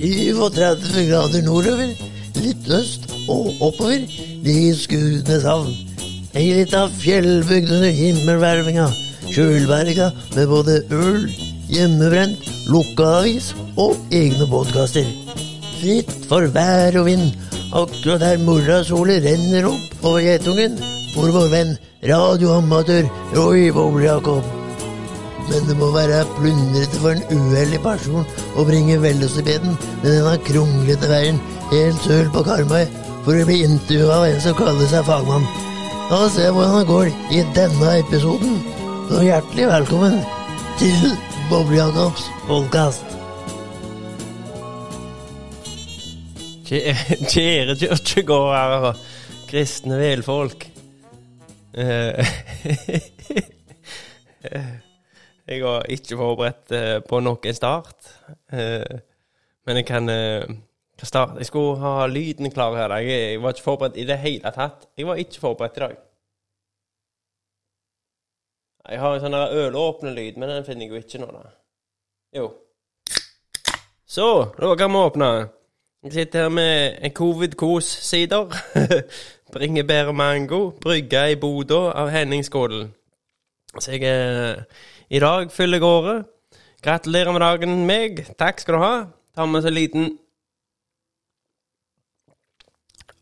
37 grader nordover, litt øst og oppover, de Skudeneshavn. Ei lita fjellbygd under himmelhvelvinga, kjølberga med både øl, hjemmebrent, lukka avis og egne podkaster. Fritt for vær og vind, akkurat der morgensolen renner opp over Geitungen, for vår venn radioamatør Roy Boble-Jakob. Men det må være plundrete for en uheldig person å bringe velocipeden med denne kronglete veien helt søl på Karmøy for å bli intervjua av en som kaller seg fagmann. La oss se hvordan det går i denne episoden. Og hjertelig velkommen til Boble-Jacobs podkast. Kjære kirkegårdere og kristne velfolk. Eh, Jeg var ikke forberedt eh, på noen start. Eh, Men jeg kan eh, starte. Jeg skulle ha lyden klar her. Jeg, var ikke forberedt i det hele tatt. Jeg var ikke forberedt i dag. Jeg har en sånn ølåpne-lyd, men den finner jeg jo ikke nå, da. Jo. Så, da kan vi åpne. Jeg sitter her med en covid-kos-sider. Bringebær og. Brygga i Bodø av Henning Skålen. Så jeg eh, i dag fyller jeg året. Gratulerer med dagen, meg. Takk skal du ha. Tar med oss en liten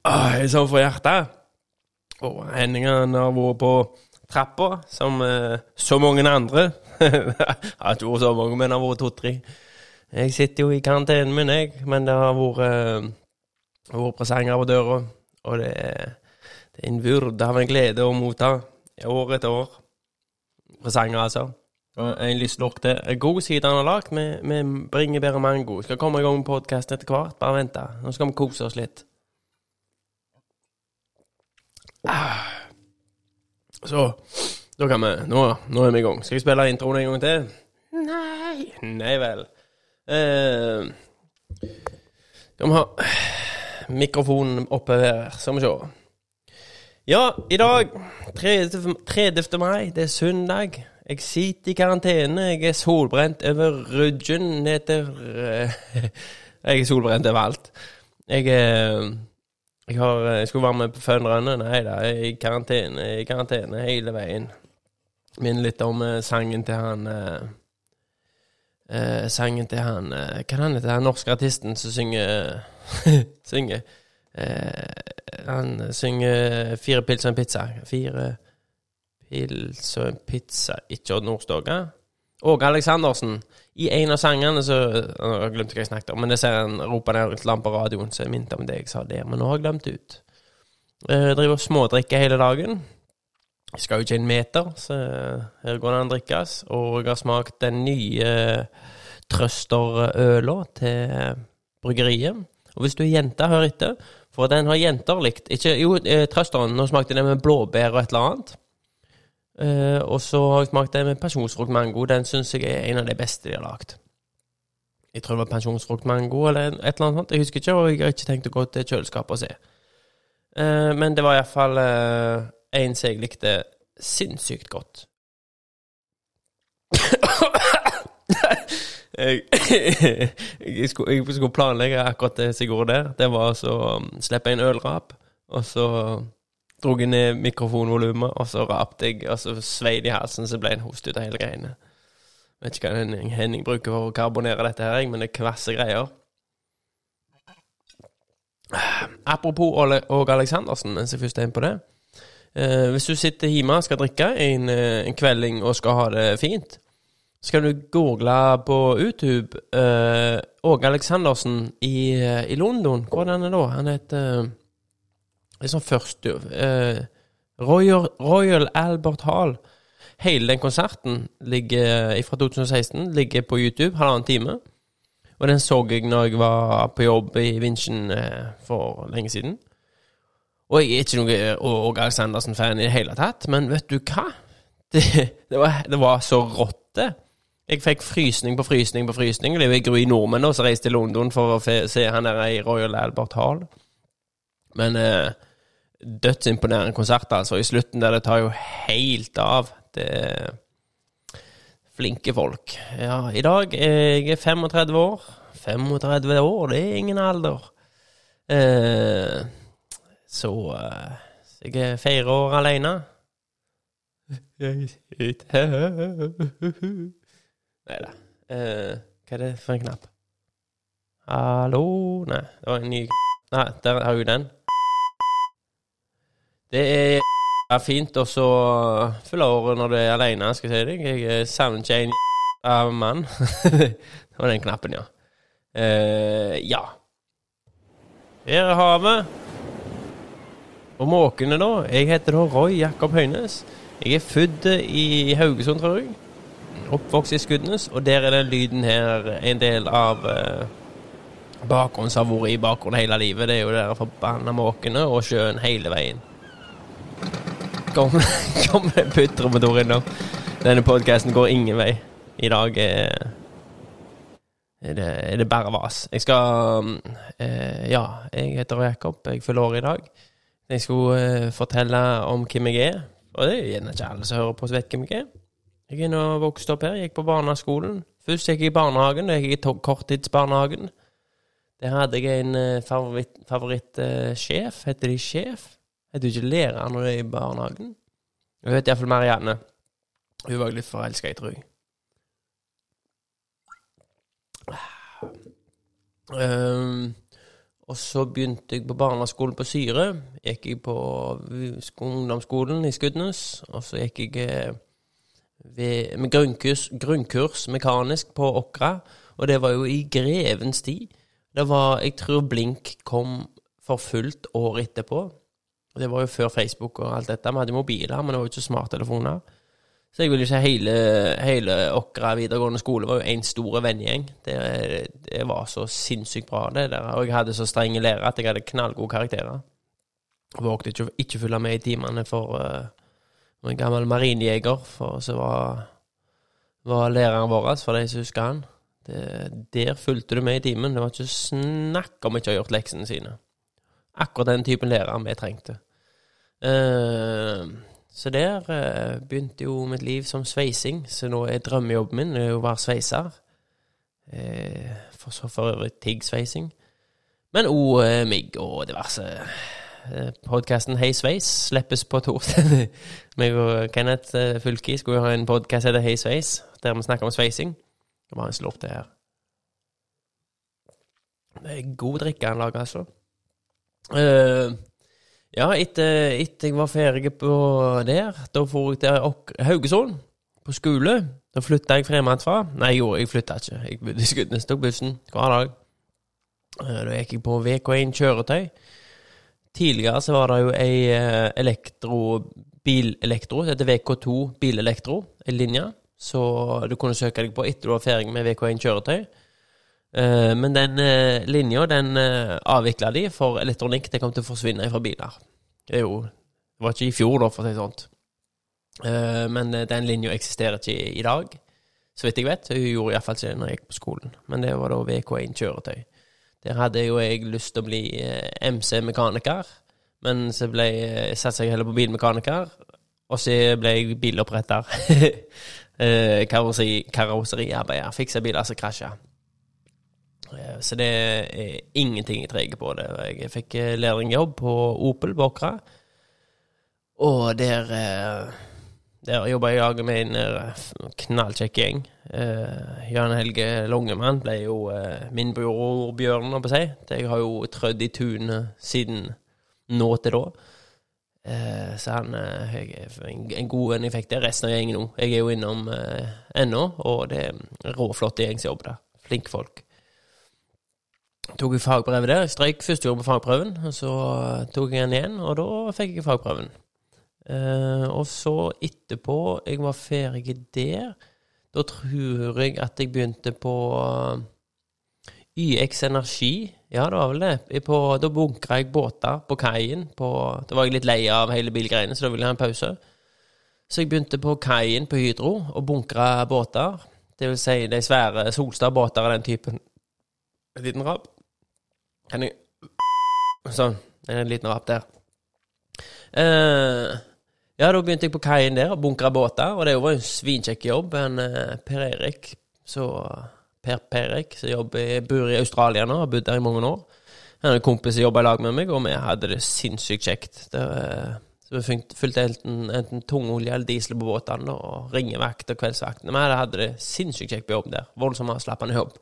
Åh, jeg er sånn for hjertet. Og Henning han har vært på trappa, som eh, så mange andre. har ikke vært så mange, men har vært to-tre. Jeg sitter jo i karantenen min, jeg, men det har vært, eh, vært presanger på døra. Og det er, det er en vurd av en glede å motta år etter år. Presanger, altså. En til. En god side han har lagd med, med bringebær og mango. Skal komme i gang med podkast etter hvert. Bare vent. Nå skal vi kose oss litt. Ah. Så da kan vi nå, nå er vi i gang. Skal jeg spille introen en gang til? Nei Nei vel. Eh, skal vi ha mikrofonen oppe her, skal vi se. Ja, i dag, 30. 30. mai, det er søndag. Jeg sitter i karantene. Jeg er solbrent over ryggen ned til eh, Jeg er solbrent overalt. Jeg er jeg, har, jeg skulle være med på Fønrønne. Nei da, jeg er i karantene, i karantene hele veien. Minner litt om eh, sangen til han eh, eh, Sangen til han eh, Hva han heter han norske artisten som synger Synger eh, Han synger 'Fire pils og en pizza'. Fire pils og en pizza. Ikke Odd Nordstoga. Åge Aleksandersen. I en av sangene så Jeg glemte hva jeg snakket om, men det ser han roper ned et land på radioen, så jeg minte om det jeg sa der. Men nå har jeg glemt det ut. Jeg driver og smådrikker hele dagen. Jeg skal jo ikke en meter, så her går det an å drikkes. Og jeg har smakt den nye Trøster-øla til bryggeriet. Og hvis du er jente, hør etter, for den har jenter likt. Ikke, jo, Trøsteren, nå smakte den med blåbær og et eller annet. Uh, og så har jeg smakt en med pensjonsfrukt mango. Den syns jeg er en av de beste de har lagd. Jeg tror det var pensjonsfrukt mango eller et eller annet sånt. Jeg husker ikke, og jeg har ikke tenkt å gå til kjøleskapet og se. Uh, men det var iallfall uh, en som jeg likte sinnssykt godt. jeg, jeg, skulle, jeg, skulle, planlegge akkurat det gjorde der. Det var å um, slippe en ølrap, og så jeg ned mikrofonvolumet, og så rapte jeg, og så svei det i halsen, så ble det en host ut av hele greiene. Vet ikke hva Henning, Henning bruker for å karbonere dette her, men det er kvasse greier. Apropos Åge Aleksandersen, mens jeg først er inne på det. Eh, hvis du sitter hjemme og skal drikke en, en, kvelding og skal ha det fint, så kan du google på YouTube eh, Åge Aleksandersen i, i, London. Hvordan er det da? Han heter liksom først eh, Royal, Royal, Albert Hall. Hele den konserten ligger, fra 2016 ligger på YouTube, halvannen time. Og den så jeg når jeg var på jobb i Vinsjen eh, for lenge siden. Og jeg er ikke noe Åge Aleksandersen-fan i det hele tatt, men vet du hva? Det, det, var, det var, så rått, det. Jeg fikk frysning på frysning på frysning. Det er jo grui nordmenn som reiste til London for å se han der i Royal Albert Hall. Men eh, dødsimponerende konsert, altså. I slutten der det tar jo helt av. Det Flinke folk. Ja, i dag jeg er 35 år. 35 år, det er ingen alder. Eh, så eh, så jeg fire år aleine. Nei da. Eh, hva er det for en knapp? Hallo Nei, det var en ny Nei, der har jeg den. Det er er fint å fylle året når du er alene, skal jeg si deg. Jeg savner ikke en av mann. det var den knappen, ja. Uh, ja. Her er havet. Og måkene, da. Jeg heter da Roy Jakob Høynes. Jeg er født i Haugesund, tror jeg. Oppvokst i Skudenes. Og der er den lyden her en del av uh, bakgrunnen som har vært i bakgrunnen hele livet. Det er jo de forbanna måkene og sjøen hele veien kom putremotor innom. Denne podkasten går ingen vei. I dag er, er, det, er det, bare vas. Jeg skal eh, Ja, jeg heter Jakob. Jeg fyller år i dag. Jeg skulle eh, fortelle om hvem jeg er. Og det er gjerne ikke alle som hører på, som vet hvem jeg er. Jeg er nå vokst opp her. Jeg gikk på barneskolen. Først gikk jeg i barnehagen. Jeg gikk i korttidsbarnehagen. Der hadde jeg en eh, favorittsjef. Favoritt, uh, Heter de sjef? Heter du ikke lærer når du er i barnehagen? Hun het iallfall Marianne. Hun var litt forelska, jeg tror. Um, og så begynte jeg på barneskolen på Syre. Gikk jeg på ungdomsskolen i Skudenes. Og så gikk jeg eh, ved, med grunnkurs, grunnkurs mekanisk på Åkra. Og det var jo i grevens tid. Det var, Jeg tror Blink kom for fullt året etterpå. Det var jo før Facebook og alt dette. Vi hadde mobiler, men det var jo ikke smarttelefoner. Så jeg vil jo si hele, hele Åkra videregående skole var jo én stor vennegjeng. Det, det, var så sinnssykt bra, det der. Og jeg hadde så strenge lærere at jeg hadde knallgode karakterer. Vågte ikke, ikke følge med i timene for uh, en gammel marinejeger, for så var, var læreren vår, for de som husker han. Det, der fulgte du med i timen. Det var ikke snakk om ikke å ha gjort leksene sine. Akkurat den typen lærer vi trengte. Uh, så der uh, begynte jo mitt liv som sveising, så nå er drømmejobben min å være sveiser. Uh, for så for øvrig tiggsveising. Men òg uh, mig og diverse. Uh, Podkasten Hei Sveis slippes på torsdag. meg og Kenneth uh, Fylki skulle ha en podkast som heter Hei Sveis, der vi snakker om sveising. Det var en slurp, det her. Det er god drikke han lager, altså. Uh, ja, etter, etter jeg var ferdig på der, da dro jeg til Haugesund, på skole. Da flytta jeg fremmedfra. Nei, jo, jeg flytta ikke. Jeg Skudenes, tok bussen hver dag. Eh, da gikk jeg på VK1 kjøretøy. Tidligere så var det jo ei eh, elektro, bilelektro, det heter VK2 bilelektro, ei linje. Så du kunne søke deg på etter du var ferdig med VK1 kjøretøy. Eh, men den uh, linja den uh, avvikla de, for elektronikk det kom til å forsvinne fra biler. Det, jo, det var ikke i fjor, da, for å si det sånt. men den linja eksisterer ikke i, dag, så vidt jeg vet. Hun gjorde iallfall ikke det når jeg gikk på skolen. Men det var da VK1 kjøretøy. Der hadde jo jeg lyst til å bli MC-mekaniker, men så ble jeg satsa jeg heller på bilmekaniker. Og så ble jeg biloppretter. Karosseriarbeider. Fiksa biler som krasja. Eh, så det er ingenting jeg treger på. det. Jeg fikk eh, lærlingjobb på Opel på Åkra. Og der, eh, der jobba jeg med en knallkjekk gjeng. Jan Helge Longemann ble jo min bror Bjørn, å si. Jeg har jo trødd i tunet siden nå til da. Så han jeg, en god venn jeg fikk der. Resten av gjengen òg. Jeg er jo innom ennå, og det er råflott gjengsjobb. Flinke folk tok jeg fagbrevet der. Jeg strøyk første år på fagprøven, og så tok jeg den igjen, og da fikk jeg fagprøven. Uh, og så etterpå, jeg var ferdig der, da tror jeg at jeg begynte på uh, YX Energi. Ja, det var vel det. På, da bunkra jeg båter på kaien. Da var jeg litt lei av hele bilgreiene, så da ville jeg ha en pause. Så jeg begynte på kaien på Hydro og bunkra båter. Det vil si de svære Solstad-båter av den typen. En liten rap. Kan jeg Sånn. En liten rap der. Uh, Ja, da begynte jeg på kaien der og bunkra båter, og det var en svinkjekk jobb. En eh, Per Erik, så Per Perik, som jobber, bor i Australia nå, har bodd der i mange år. Han hadde en kompis som jobba i lag med meg, og vi hadde det sinnssykt kjekt. Det, eh, så vi fylte enten, enten tungolje eller diesel på båtene, og ringevakt og kveldsvaktene. Vi hadde det sinnssykt kjekt på jobb der. Voldsomt avslappende jobb.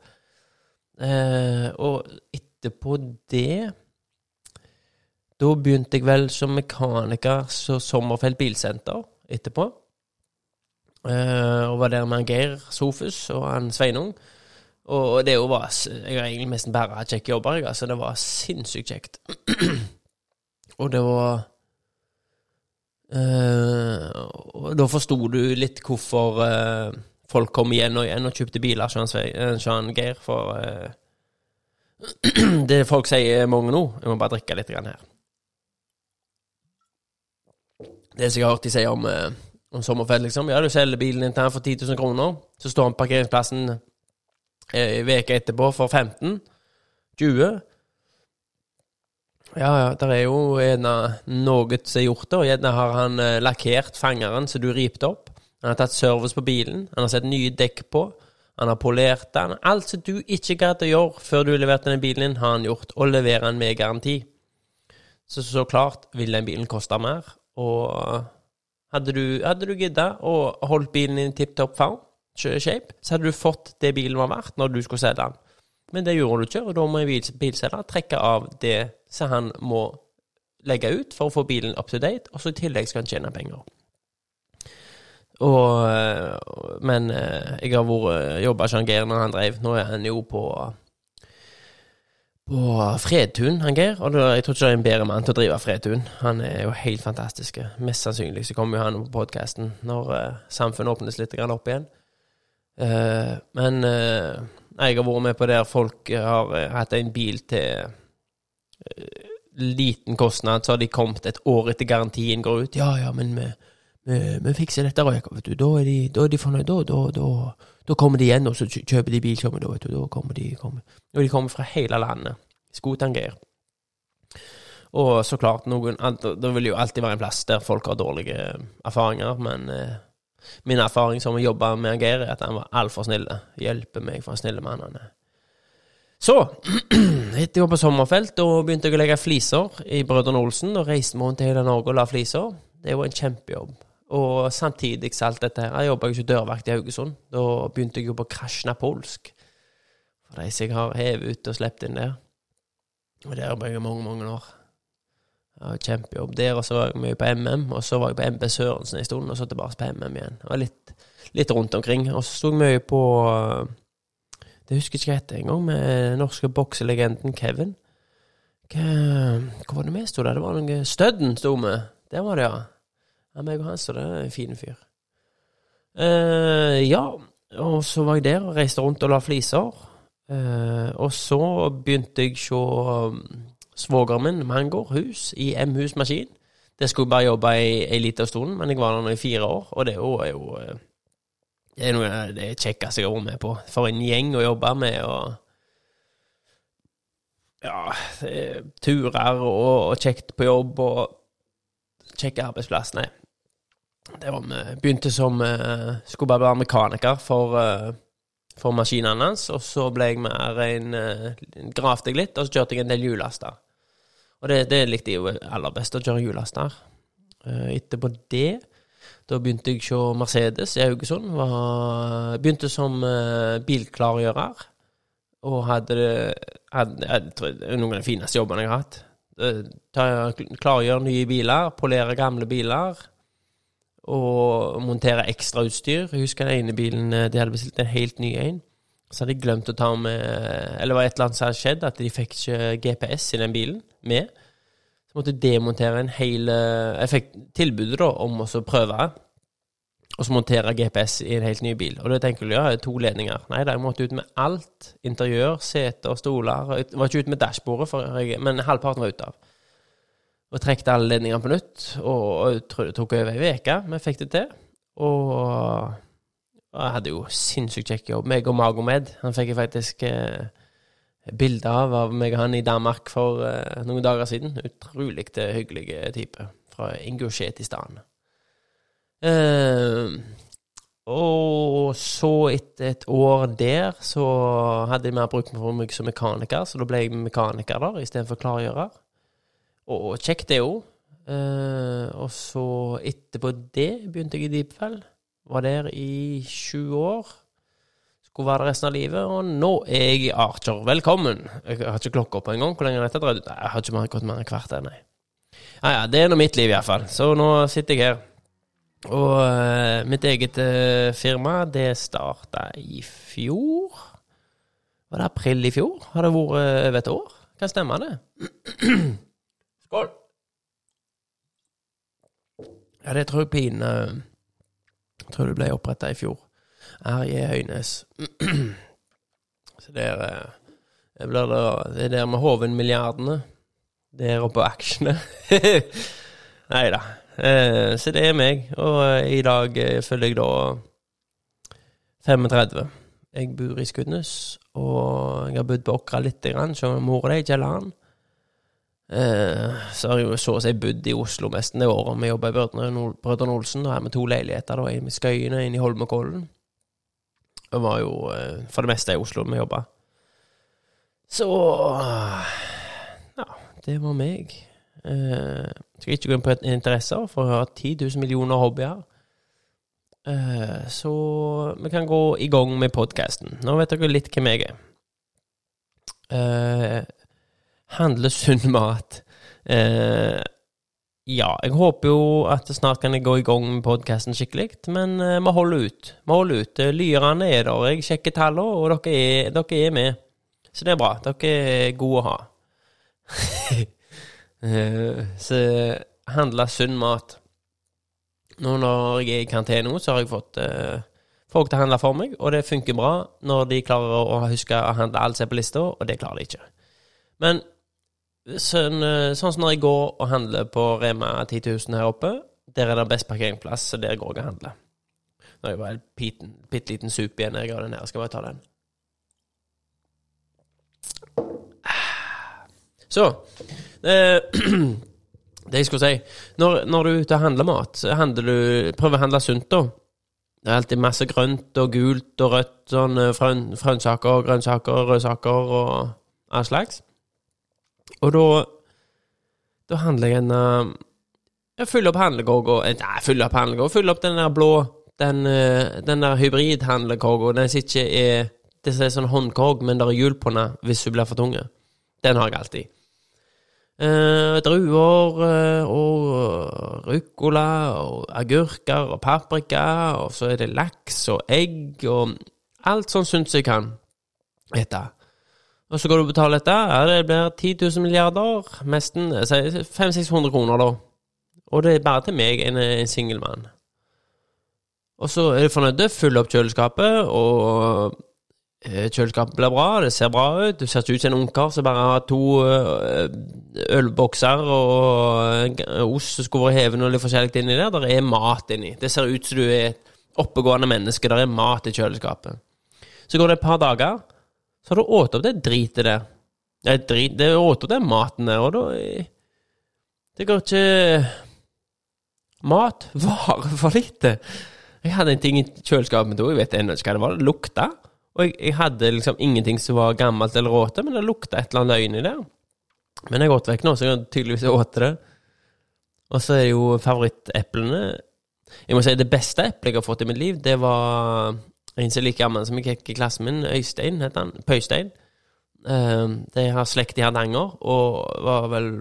Eh, og etterpå det Da begynte jeg vel som mekaniker så Sommerfelt Bilsenter etterpå. Uh, og var der med Geir Sofus og han Sveinung. Og det jo var Jeg har egentlig nesten bare hatt kjekke jobber, jeg. Altså, det var sinnssykt kjekt. og det var uh, Og da forsto du litt hvorfor uh, folk kom igjen og igjen og kjøpte biler sa Geir, for Det folk sier mange nå Jeg må bare drikke litt her. Det som jeg har hørt de sier om, eh, om sommerfest, liksom. Ja, du selger bilen din til for 10 000 kroner, så står han på parkeringsplassen ei uke etterpå for 15 20 Ja, ja, det er jo gjerne noe som er gjort, da. Gjerne har han eh, lakkert fangeren så du ripte opp. Han har tatt service på bilen. Han har sett nye dekk på. Han har polert den. Alt som du ikke gadd å gjøre før du leverte den bilen din, har han gjort, og leverer den med garanti. Så så klart vil den bilen koste mer, og hadde du, hadde du gidda og holdt bilen i tipp topp form, shape, så hadde du fått det bilen var verdt når du skulle selge den. Men det gjorde du ikke, og da må en bil- bilselger trekke av det som han må legge ut for å få bilen up to date, og så i tillegg skal han tjene penger. Og, øh, men øh, jeg har vært jobba han Geir når han drev. Nå er han jo på på Fredtun, han Geir. Og jeg tror ikke det er en bedre mann til å drive Fredtun. Han er jo helt fantastisk. Mest sannsynlig så kommer jo han på podkasten når samfunnet åpnes litt opp igjen. Eh, men eh, jeg har vært med på der folk har eh, hatt en bil til eh, liten kostnad, så har de kommet et år etter garantien går ut. Ja, ja, men vi, vi, fikser dette, Røyka, vet du. Da er de, de fornøyd. Da, da, da, da kommer de igjen, og så kjøper de bilshowet, da, vet du. Da kommer de kommer. Og de kommer fra hele landet. Skotangeir. Og så klart, noen Det vil jo alltid være en plass der folk har dårlige erfaringer, men eh, min erfaring som å jobbe med Geir, er at han var altfor snill. Hjelper meg for en snille mann han er. Så, etter jeg var på sommerfelt, da begynte jeg å legge fliser i Brødrene Olsen. Da reiste vi rundt i hele Norge og la fliser. Det var en kjempejobb. Og samtidig så alt dette her, jeg jobba jo ikke dørvakt i Haugesund. Da begynte jeg jo på Krasjna Polsk. For de som jeg har hevet ut og sluppet inn der. Og der jobba jeg i mange, mange år. Ja, kjempejobb der, og så var jeg mye på MM, og så var jeg på MB Sørensen en stund, og så tilbake på MM igjen. Og litt, litt rundt omkring. Og så sto jeg mye på Det husker jeg ikke hva het engang, med norske bokselegenden Kevin. Hva, hva var det vi sto der? Det var noe Stødden sto vi. Der var det, ja. Ja, meg og han så det er En fin fyr. Uh, ja, og så var jeg der og reiste rundt og la fliser. Uh, og så begynte jeg å se svogeren min, Mangor, hus i M-hus Maskin. Det skulle bare jobbe i ei lita stund, men jeg var der nå i fire år, og det er jo, er eh, Det er noe det kjekkeste jeg har vært med på. For en gjeng å jobbe med, og Ja, er turer og, og kjekt på jobb og kjekk arbeidsplass. Nei. Det var vi begynte som eh, Skulle bare være mekaniker for eh, for maskinene hans, og så ble jeg mer en Gravde jeg litt, og så kjørte jeg en del hjullaster. Og det, det likte jeg jo aller best, å kjøre hjullaster. Etterpå det, da begynte jeg å se Mercedes i Haugesund. Var, begynte som bilklargjører, og hadde, hadde hadde noen av de fineste jobbene jeg har hatt. Klargjøre nye biler, polere gamle biler og montere ekstra utstyr. Jeg husker den ene bilen eh, de hadde bestilt en helt ny en. Så hadde de glemt å ta med Eller det var et eller annet som hadde skjedd, at de fikk ikke GPS i den bilen med. Så måtte jeg demontere en hel eh, Jeg fikk tilbudet da om å prøve og så montere GPS i en helt ny bil. Og da tenker du ja, to ledninger. Nei jeg måtte ut med alt. Interiør, seter, stoler. Jeg var ikke ute med dashbordet, men halvparten var ute av og trekte alle ledningene på nytt. Og, og jeg tror det tok over ei uke, men fikk det til. Og, og jeg hadde jo sinnssykt kjekk jobb. Meg og Magomed. Han fikk jeg faktisk eh, bilde av av meg og han i Danmark for eh, noen dager siden. Utrolig hyggelige type fra Ingusjetistan. Eh, og så, etter et år der, så hadde de mer bruk for meg som mekaniker, så da ble jeg mekaniker der istedenfor klargjører. Og kjekk det òg. Uh, og så etterpå det begynte jeg i Deepfell. Var der i sju år. Skulle være der resten av livet, og nå er jeg i Archer. Velkommen! Jeg har ikke klokka på engang. Hvor lenge har dette dreid ut? Jeg har ikke gått mer enn kvart, nei. Ja, ja, det er nå mitt liv, iallfall. Så nå sitter jeg her. Og uh, mitt eget uh, firma, det starta i fjor. Var det april i fjor? Har det vært eh, over et år? Kan stemme, det. Skål! Ja, det tror jeg pine Jeg tror det ble oppretta i fjor. Her i Høynes. Så det er eh, blir det, er der med Hoven-milliardene. Det er oppå aksjene. Nei da. Eh, så det er meg. Og eh, i dag eh, følger jeg da 35. Jeg bor i Skudenes, og jeg har bodd på Åkra lite grann, selv om mora di ikke han. Eh, så har jeg jo så å si bodd i Oslo Mesten det året vi jobba i Brødrene Olsen. Da har vi to leiligheter, da, en i Skøyene og en i Holmenkollen. Det var jo eh, for det meste i Oslo vi jobba. Så Ja, det var meg. Eh, skal ikke gå inn på interesser, for jeg har 10 000 millioner hobbyer. Eh, så vi kan gå i gang med podkasten. Nå vet dere litt hvem jeg er. Eh, handle sunn mat. Eh, ja, jeg håper jo at snart kan jeg gå i gang med podkasten skikkelig, men eh, vi holder ut. Vi holder ut. Lyrene er der, jeg sjekker tallene, og dere er, dere er med. Så det er bra. Dere er gode å ha. Eh, så handle sunn mat. Nå når jeg er i karantene, så har jeg fått eh, folk til å handle for meg, og det funker bra når de klarer å huske å handle alt som er på lista, og det klarer de ikke. Men sånn, sånn som når jeg går og handler på Rema 10.000 her oppe, der er det best parkeringsplass, så der går jeg og handler. Nå er jeg bare en bitte liten sup igjen. Jeg har den her. Skal bare ta den. Så eh, Det jeg skulle si Når, når du er ute og handler mat, så handler du Prøv å handle sunt, da. Det er alltid masse grønt og gult og rødt, sånn eh, frønnsaker, grønnsaker, rødsaker og all slags. Og da Da handler jeg en eh, Jeg fyller opp handlekorga Nei, fyller opp handlekorga. Fyller opp den der blå Den, eh, den der hybridhandlekorga. Den som ikke er Det som er sånn håndkorg, men det er hjul på den hvis hun blir for tunge. Den har jeg alltid. Eh, druer eh, og ruccola og agurker og paprika, og så er det laks og egg og alt sånt syns jeg kan ete. Og så går du og betaler dette. Ja, det blir 10 000 milliarder. Nesten 500-600 kroner, da. Og det er bare til meg, en, en singel mann. Og så er du fornøyd, fyller opp kjøleskapet, og eh, kjøleskapet blir bra, det ser bra ut. Du ser ikke ut som en ungkar som bare har to eh, ølbokser og eh, ost som skulle vært hevet og litt forskjellig inni der. Der er mat inni. Det ser ut som du er et oppegående menneske. Der er mat i kjøleskapet. Så går det et par dager, så har du åt opp det dritet der. Er drit, det åt opp den maten der, og da Det går ikke Mat varer for lite. Jeg hadde en ting i kjøleskapet mitt òg, jeg vet ennå ikke hva det var. Det lukta. Og jeg, jeg hadde liksom ingenting som var gammelt eller råte, men det lukta et eller annet løgn i det. Men jeg åt vekk nå, så jeg tydeligvis åt det. Og så er jo favoritteplene Jeg må si det beste eplet jeg har fått i mitt liv, det var en som er like gammel som jeg gikk i klassen min. Øystein heter han. Pøystein. Uh, de har slekt i Hardanger, og var vel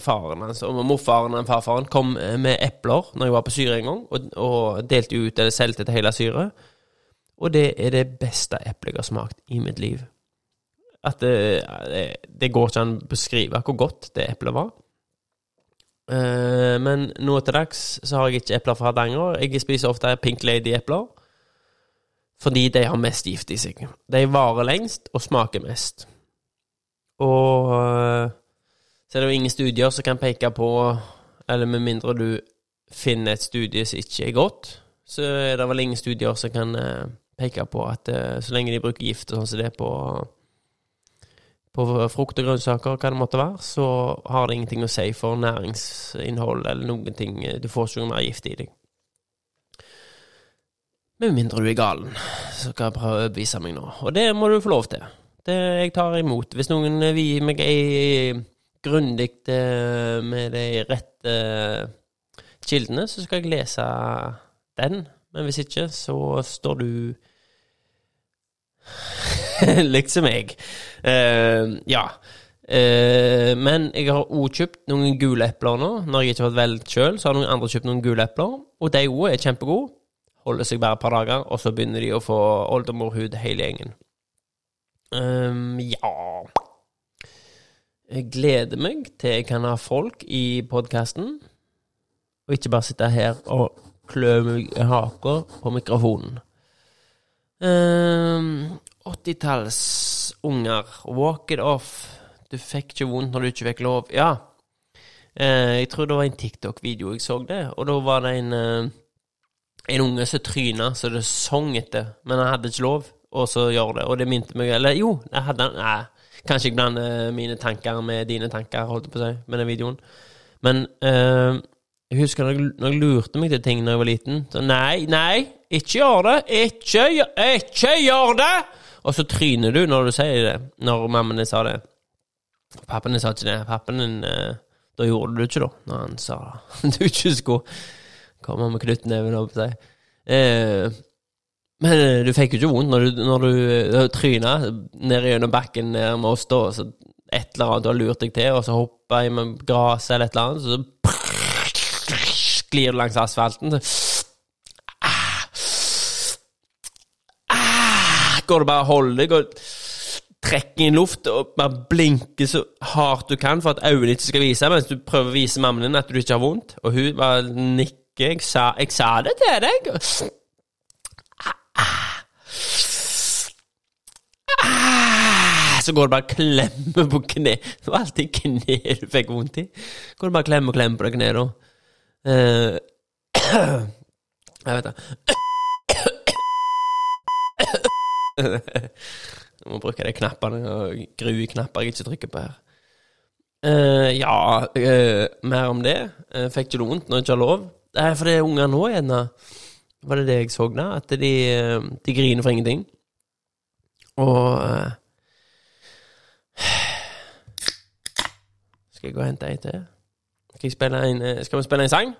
faren hans og morfaren og farfaren kom med epler når jeg var på Syre en gang, og, og delte ut eller solgte til hele Syre. Og det er det beste eplet jeg har smakt i mitt liv. At det, det, det går ikke an å beskrive hvor godt det eplet var. Eh, men nå til dags så har jeg ikke epler fra Hardanger. Jeg spiser ofte Pink Lady-epler. Fordi de har mest gift i seg. De varer lengst og smaker mest. Og så er det jo ingen studier som kan peke på Eller med mindre du finner et studie som ikke er godt, så er det vel ingen studier som kan eh, peke på at eh, så lenge de bruker gift og sånn som det er på på frukt og grønnsaker, hva det måtte være, så har det ingenting å si for næringsinnhold eller noen ting. Du får ikke noe mer gift i deg. Med mindre du er galen, så skal jeg prøve å overbevise meg nå. Og det må du få lov til. Det jeg tar imot. Hvis noen gi meg ei grundig eh, med de rette kildene, så skal jeg lese den. Men hvis ikke, så står du likt som meg. Eh, ja. Uh, men jeg har òg kjøpt noen gule epler nå. Når jeg ikke har vært vel sjøl, så har noen andre kjøpt noen gule epler. Og de òg er kjempegode. Holder seg bare et par dager, og så begynner de å få oldemorhud, hele gjengen. Um, ja Jeg gleder meg til jeg kan ha folk i podkasten, og ikke bare sitte her og klø meg i haka på mikrofonen. Um, 80-tallsunger, walk it off. Du fikk ikke vondt når du ikke fikk lov. Ja. Uh, jeg tror det var en TikTok-video jeg så det, og da var det en eh, en unge som tryna så det sang etter, men han hadde ikke lov, og så gjør det. Og det minte meg Eller jo, jeg hadde Nei, kanskje jeg blander mine tanker med dine tanker, holdt jeg på å si, med den videoen. Men øh, jeg husker når jeg, når jeg lurte meg til ting da jeg var liten. Så nei, nei, ikke gjør det! Ikke, ikke gjør det! Og så tryner du når du sier det, når mammaen din sa det. Pappaen din sa ikke det. Pappaen din eh, Da gjorde du det ikke, da, når han sa du ikke skulle komme med knyttneven, å si. Eh, men eh, du fikk jo ikke vondt når du, når du eh, tryna ned gjennom bakken ned med oss, da. Så et eller annet du har lurt deg til, og så hoppa jeg med gresset eller et eller annet, så sklir du langs asfalten. Så Går du bare og holder deg og trekker inn luft og bare blinker så hardt du kan for at øynene ikke skal vise, mens du prøver å vise mammaen din at du ikke har vondt, og hun bare nikker. Jeg sa, jeg sa det til deg. Ah, Så går det bare og klemmer på kne. Det var alltid kne du fikk vondt i. Går det bare og klemmer og klemmer på det kneet, da. Uh, jeg vet det. Jeg må bruke de knappene og grue knapper jeg ikke trykker på her. Uh, ja, uh, mer om det. Uh, fikk ikke det vondt når jeg ikke har lov. Nei, for det er unger nå, gjerne. Var det det jeg så da? At de, de griner for ingenting. Og eh, Skal jeg gå og hente ei til? Skal, en, eh, skal vi spille en sang?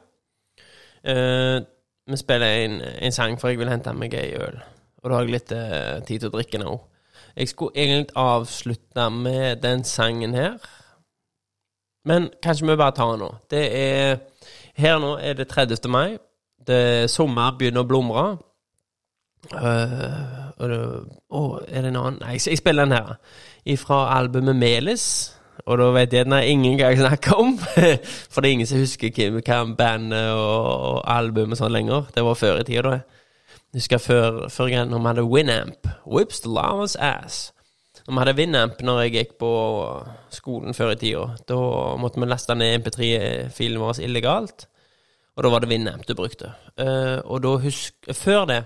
Uh, vi spiller en, en sang, for jeg vil hente meg ei øl. Og da har jeg litt uh, tid til å drikke nå. Jeg skulle egentlig avslutte med den sangen her. Men kanskje vi bare tar den nå. Det er Her nå er det 30. mai. Det er sommer begynner å blomre. Uh, og det, å, er det en annen Nei, jeg spiller den her. Fra albumet Melis. Og da vet jeg at ingen gang jeg snakker om. For det er ingen som husker hvem, hvem bandet og, og albumet sånn lenger. Det var før i tida, da. Jeg husker før, før når vi hadde Winamp. Whips the llama's ass. Når vi hadde Winamp når jeg gikk på skolen før i tida, da måtte vi laste ned MP3-filen vår illegalt. Og da var det Winamp du brukte. Eh, og da husk Før det,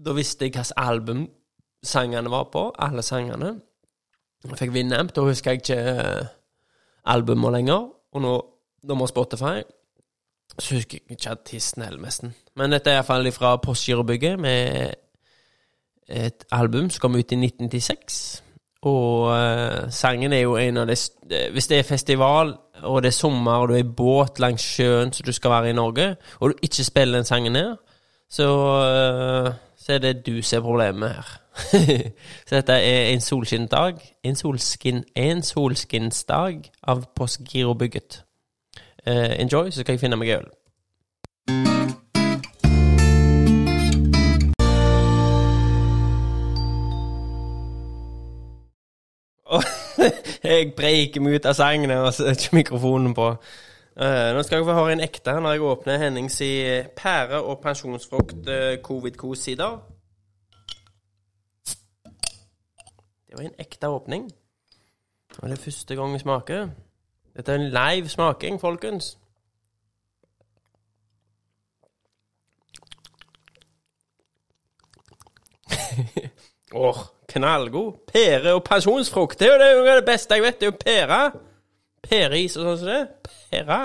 da visste jeg hvilket album sangene var på. Alle sangene. Jeg fikk Winamp. Da husker jeg ikke uh, albumet lenger. Og nå, da må Spotify så husker jeg ikke artisten heller, nesten. Men dette er iallfall fra Postgirobygget, med et album som kom ut i 1996. Og uh, sangen er jo en av de Hvis det er festival, og det er sommer, og du er i båt langs sjøen så du skal være i Norge, og du ikke spiller den sangen her, så, uh, så er det du som er problemet her. så dette er en solskinnsdag. En, solskin, av Postgirobygget. Uh, enjoy, så skal jeg finne meg øl. Jeg breiker meg ut av sengen og så er mikrofonen på. Uh, nå skal jeg få høre en ekte når jeg åpner Hennings i pære- og pensjonsfrukt uh, covid-kos-sider. Det var en ekte åpning. Og det er første gang vi smaker. Dette er en live smaking, folkens. Åh, knallgod. Pære og pensjonsfrukt. Det er jo det, beste jeg vet. Det er jo pære. Pæreis og sånn som det. Pære.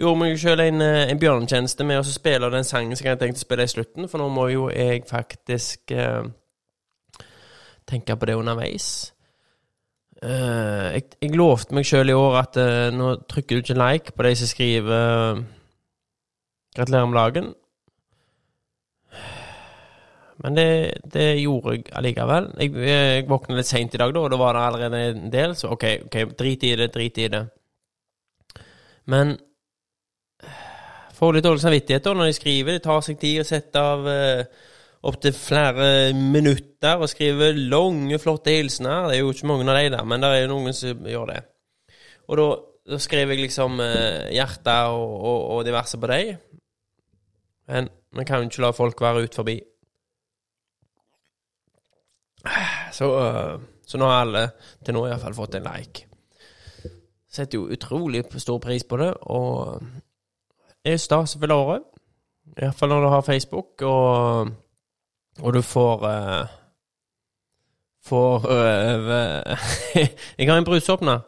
gjorde meg sjøl en, eh, en bjørnetjeneste med å spille den sangen som jeg hadde tenkt å spille i slutten, for nå må jo jeg faktisk uh, tenke på det underveis. Uh, jeg, jeg lovte meg sjøl i år at uh, nå trykker du ikke like på de som skriver 'Gratulerer med dagen'. Men det, det gjorde jeg allikevel. Jeg, jeg våkna litt seint i dag, da, og da var det allerede en del, så OK, ok, drit i det, drit i det. Men får litt dårlig samvittighet da når de skriver. Det tar seg tid å sette av eh, opptil flere minutter og skrive lange, flotte hilsener. Det er jo ikke mange av de der, men det er noen som gjør det. Og da, da skrev jeg liksom eh, hjerter og, og, og diverse på dem. Men vi kan jo ikke la folk være ut forbi. Så, øh, så nå har alle til nå iallfall fått en like. Setter jo utrolig stor pris på det, og er stas å fylle året. Iallfall når du har Facebook, og, og du får uh, Får uh, Jeg har en brusåpner,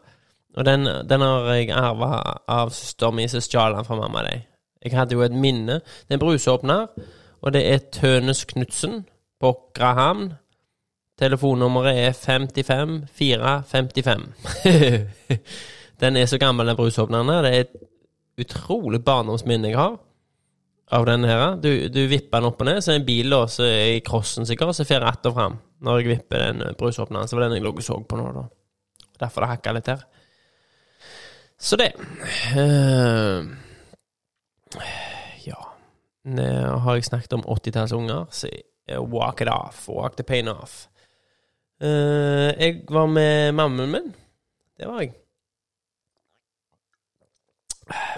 og den, den har jeg arva av søsteren min som stjal den fra mamma. Deg. Jeg hadde jo et minne. Det er en brusåpner, og det er Tønes Knutsen på Åkrahamn. Telefonnummeret er 55 455. den er så gammel, den brusåpneren. Det er et utrolig barndomsminne jeg har av den her. Du, du vipper den opp og ned, så er en bil er i crossen sikkert, så får jeg att og fram når jeg vipper den brusåpneren. Så var den jeg lå og så på nå, da. Derfor det hakka litt her. Så det uh, Ja. Nå har jeg snakket om 80-tallsunger, så walk it off. Walk the pain off. Uh, jeg var med mammaen min. Det var jeg.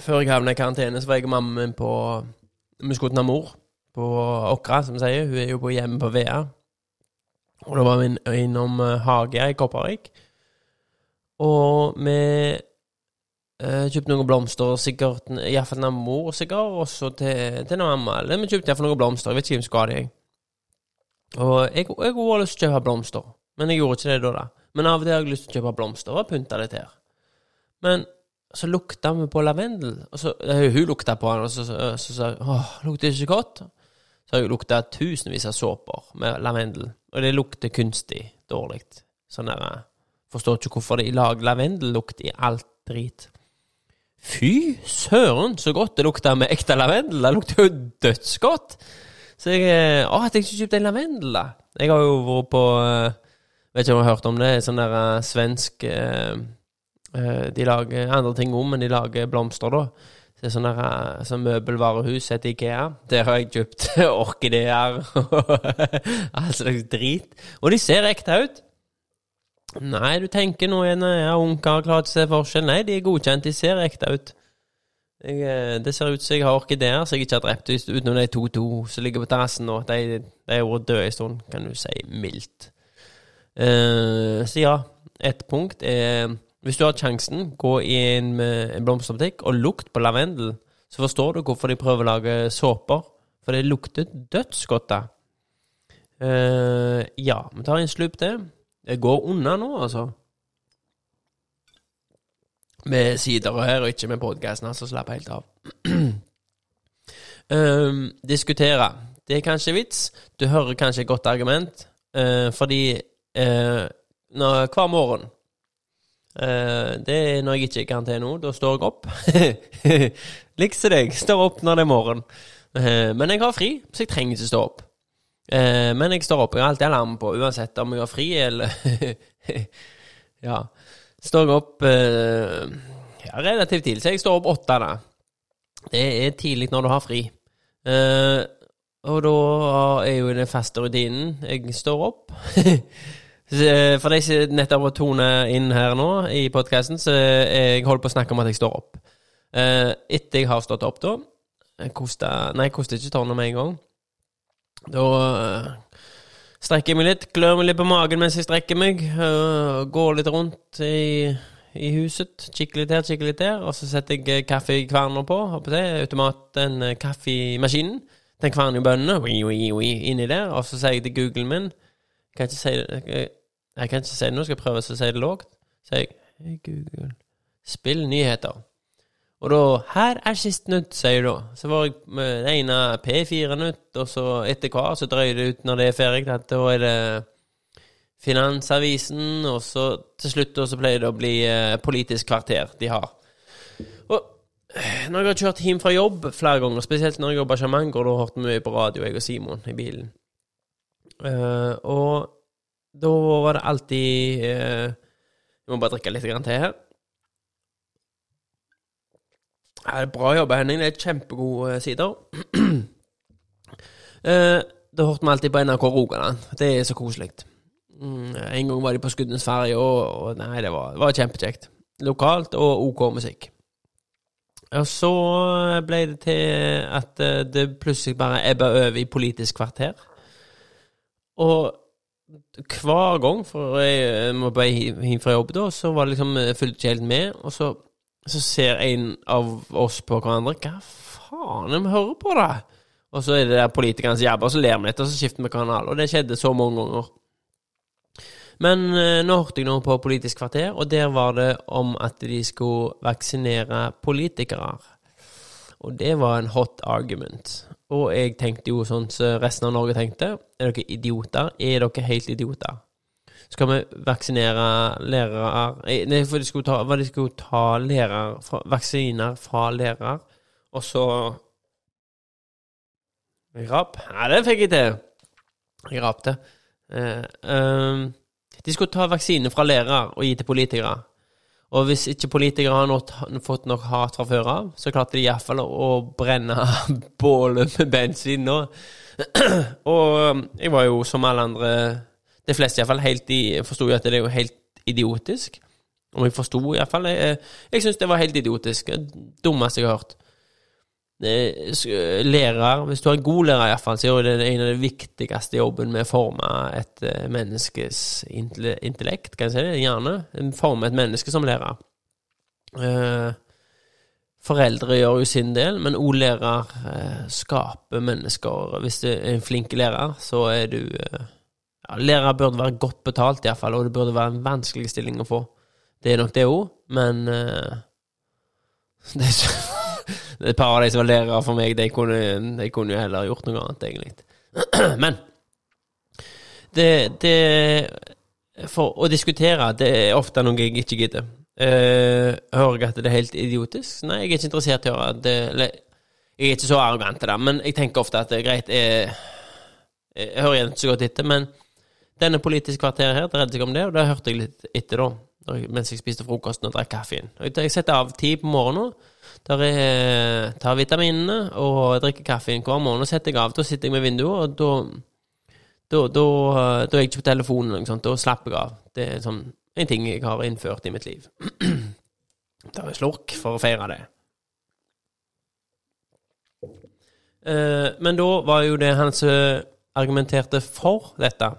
Før jeg havna i karantene, så var jeg og mammaen min på Vi skulle til Namor på Åkra, som sier. Hun er jo på hjemme på Vea. Og da var vi innom Hagia i Kopervik. Og vi uh, kjøpte noen blomster, sikkert iallfall mor, sikkert, og så til, til mamma. Eller vi kjøpte iallfall noen blomster. Jeg vet ikke hvem som ga dem. Og jeg, jeg har lyst til å kjøpe blomster. Men jeg gjorde ikke det da. da. Men av og til har jeg lyst til å kjøpe blomster og pynte det til. Men så lukta vi på lavendel. Og så, hun lukta på den, og så sa hun åh, lukter det ikke godt? Så har jeg lukta tusenvis av såper med lavendel, og det lukter kunstig dårlig. Sånn der Forstår ikke hvorfor de lager lavendellukt i alt drit. Fy søren, så godt det lukta med ekte lavendel! Det lukter jo dødsgodt! Så jeg Å, at jeg ikke kjøpte en lavendel, da. Jeg har jo vært på Vet ikke om du har hørt om det. Sånn der uh, svensk uh, De lager andre ting om, men de lager blomster, da. Det er sånn sånn møbelvarehus etter Ikea. Der har jeg kjøpt orkideer og all slags drit. Og de ser ekte ut. Nei, du tenker nå en ja, ungkar klarer ikke å se forskjell. Nei, de er godkjent. De ser ekte ut. Jeg, det ser ut som jeg har orkideer som jeg ikke har drept, utenom de to-to som ligger på terrassen nå. De, de har vært døde en stund, kan du si mildt. Uh, så ja, ett punkt er Hvis du har sjansen, gå i en, en blomsterbutikk og lukt på lavendel. Så forstår du hvorfor de prøver å lage såper. For det lukter dødsgodt. Uh, ja, vi tar en slup til. Det går unna nå, altså. Med sider her, og ikke med podkasten, altså. Slapp helt av. uh, diskutere. Det er kanskje vits. Du hører kanskje et godt argument, fordi eh, når, hver morgen. Eh, det er når jeg ikke er i karantene nå. Da står jeg opp. Likser deg. Står opp når det er morgen. Eh, men jeg har fri, så jeg trenger ikke stå opp. Eh, men jeg står opp. Jeg har alltid alarm på, uansett om jeg har fri eller Ja. Står jeg opp eh, ja, relativt tidlig, så jeg står opp åtte. da. Det er tidlig når du har fri. Eh, og da er jo den faste rutinen Jeg står opp. Eh, for de som nettopp har tonet inn her nå i podkasten, så jeg holder på å snakke om at jeg står opp. Eh, etter jeg har stått opp, da jeg koster, Nei, jeg koster ikke tårnet med en gang. Da strekker jeg meg litt, klør meg litt på magen mens jeg strekker meg. Går litt rundt i, i, huset. Kikker litt her, kikker litt der. Og så setter jeg kaffekverna på. Håper jeg, automaten, kaffemaskinen. Den kverner jo bønnene inni der. Og så sier jeg til Googlen min kan ikke si det jeg, jeg kan ikke si det nå, skal jeg prøve å si det lågt. Så jeg hey Google, spill nyheter. Og da Her er sist nytt, sier jeg da. Så var jeg med det ene P4-nytt, og så etter hver så drøyer det ut når det er ferdig. Da er det Finansavisen, og så til slutt så pleier det å bli eh, Politisk kvarter de har. Og eh, når jeg har kjørt hjem fra jobb flere ganger, spesielt når jeg jobber sjaman, går det og hørt mye på radio, jeg og Simon, i bilen. Eh, og da var det alltid Jeg må bare drikke litt grann til her. Ja, det er bra jobba, Henning. Det er kjempegode sider. uh, da hørte vi alltid på NRK Rogaland. Det er så koselig. Mm, en gang var de på Skudenesferja, og, og nei, det var, var kjempekjekt. Lokalt og OK musikk. Og så ble det til at eh, det plutselig bare ebba over i Politisk kvarter. Og hver gang, for jeg må bare hjem fra jobb da, så var det liksom jeg ikke helt med, og så, så ser en av oss på hverandre Hva faen, vi hører på det? Og så er det der politikernes jabber, og så ler vi litt, og så skifter vi kanal. Og det skjedde så mange ganger. Men eh, nå hørte jeg noe på Politisk kvarter, og der var det om at de skulle vaksinere politikere. Og det var en hot argument. Og jeg tenkte jo sånn som resten av Norge tenkte. Er dere idioter? Er dere helt idioter? Skal vi vaksinere lærere eh, Nei, for de skulle ta, de skulle ta lærer, fra, vaksiner fra lærere, og så Rap? Ja, det fikk jeg til. Jeg rapte. Eh, um, de skulle ta vaksine fra lærere og gi til politikere. Og hvis ikke politikere har fått nok hat fra før av, så klarte de iallfall å brenne bålet med bensin nå. og jeg var jo som alle andre, de fleste iallfall, helt i Forsto jo at det er jo helt idiotisk. Om jeg forsto, iallfall. Jeg, jeg syns det var helt idiotisk. Dummeste jeg har hørt lærer, hvis du har en god lærer iallfall, så er det en av de viktigste jobben med å forme et eh, menneskes intellekt, kan jeg si det, gjerne. Forme et menneske som lærer. Eh, foreldre gjør jo sin del, men òg lærer eh, skaper mennesker. Hvis du er en flink lærer, så er du ja, Lærer burde være godt betalt, iallfall, og det burde være en vanskelig stilling å få. Det er nok det òg, men det er ikke et par av de som var lærere for meg, de kunne, de kunne jo heller gjort noe annet, egentlig. Men det, det For å diskutere, det er ofte noe jeg ikke gidder. Uh, hører jeg at det er helt idiotisk? Nei, jeg er ikke interessert i å høre det. Jeg er ikke så arrogant til det, men jeg tenker ofte at det er greit Jeg, jeg hører igjen ikke så godt etter, men denne Politisk kvarteret her dreide seg om det, og det hørte jeg litt etter, da, mens jeg spiste frokosten og drakk kaffen. Jeg setter av tid på morgenen der jeg tar vitaminene og drikker kaffe hver morgen og setter jeg av. Da sitter jeg med vinduet, og da da, da, da er jeg ikke på telefonen, eller Da slapper jeg av. Det er sånn, en ting jeg har innført i mitt liv. tar en slurk for å feire det. Eh, men da var jo det han som argumenterte for dette.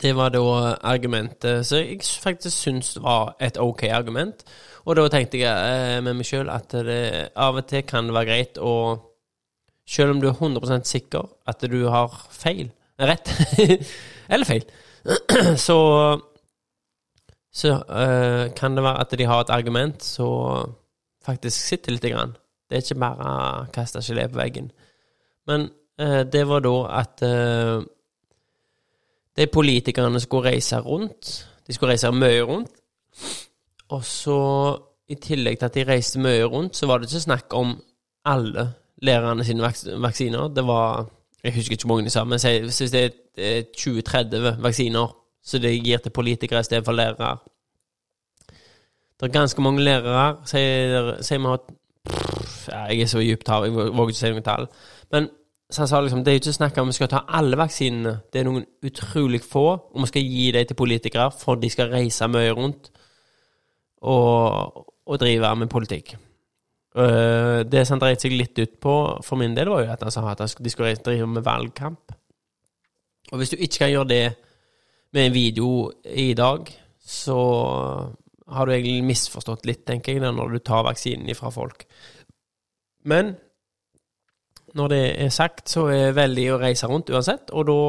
Det var da argumentet som jeg faktisk syns var et ok argument. Og da tenkte jeg eh, med meg sjøl at det, av og til kan det være greit å Selv om du er 100 sikker at du har feil Rett. eller feil. så så uh, kan det være at de har et argument som faktisk sitter lite grann. Det er ikke bare å kaste gelé på veggen. Men uh, det var da at uh, de politikerne skulle reise rundt. De skulle reise mye rundt. Og så, i tillegg til at de reiste mye rundt, så var det ikke snakk om alle lærerne sine vaks vaksiner. Det var Jeg husker ikke hvor mange de sa, men hvis det er 20-30 vaksiner så det gir til politikere i stedet for lærere Det er ganske mange lærere, sier vi har ja, Jeg er så dypt hav, jeg våger ikke si noe tall. Men så han sa liksom, det er jo ikke snakk om vi skal ta alle vaksinene. Det er noen utrolig få, og vi skal gi dem til politikere for de skal reise mye rundt og, og drive med politikk. Uh, det som dreit seg litt ut på for min del, var jo at han sa at de skulle drive med valgkamp. Og hvis du ikke kan gjøre det med en video i dag, så har du egentlig misforstått litt, tenker jeg, når du tar vaksinen ifra folk. Men når det er sagt, så er det veldig å reise rundt uansett, og da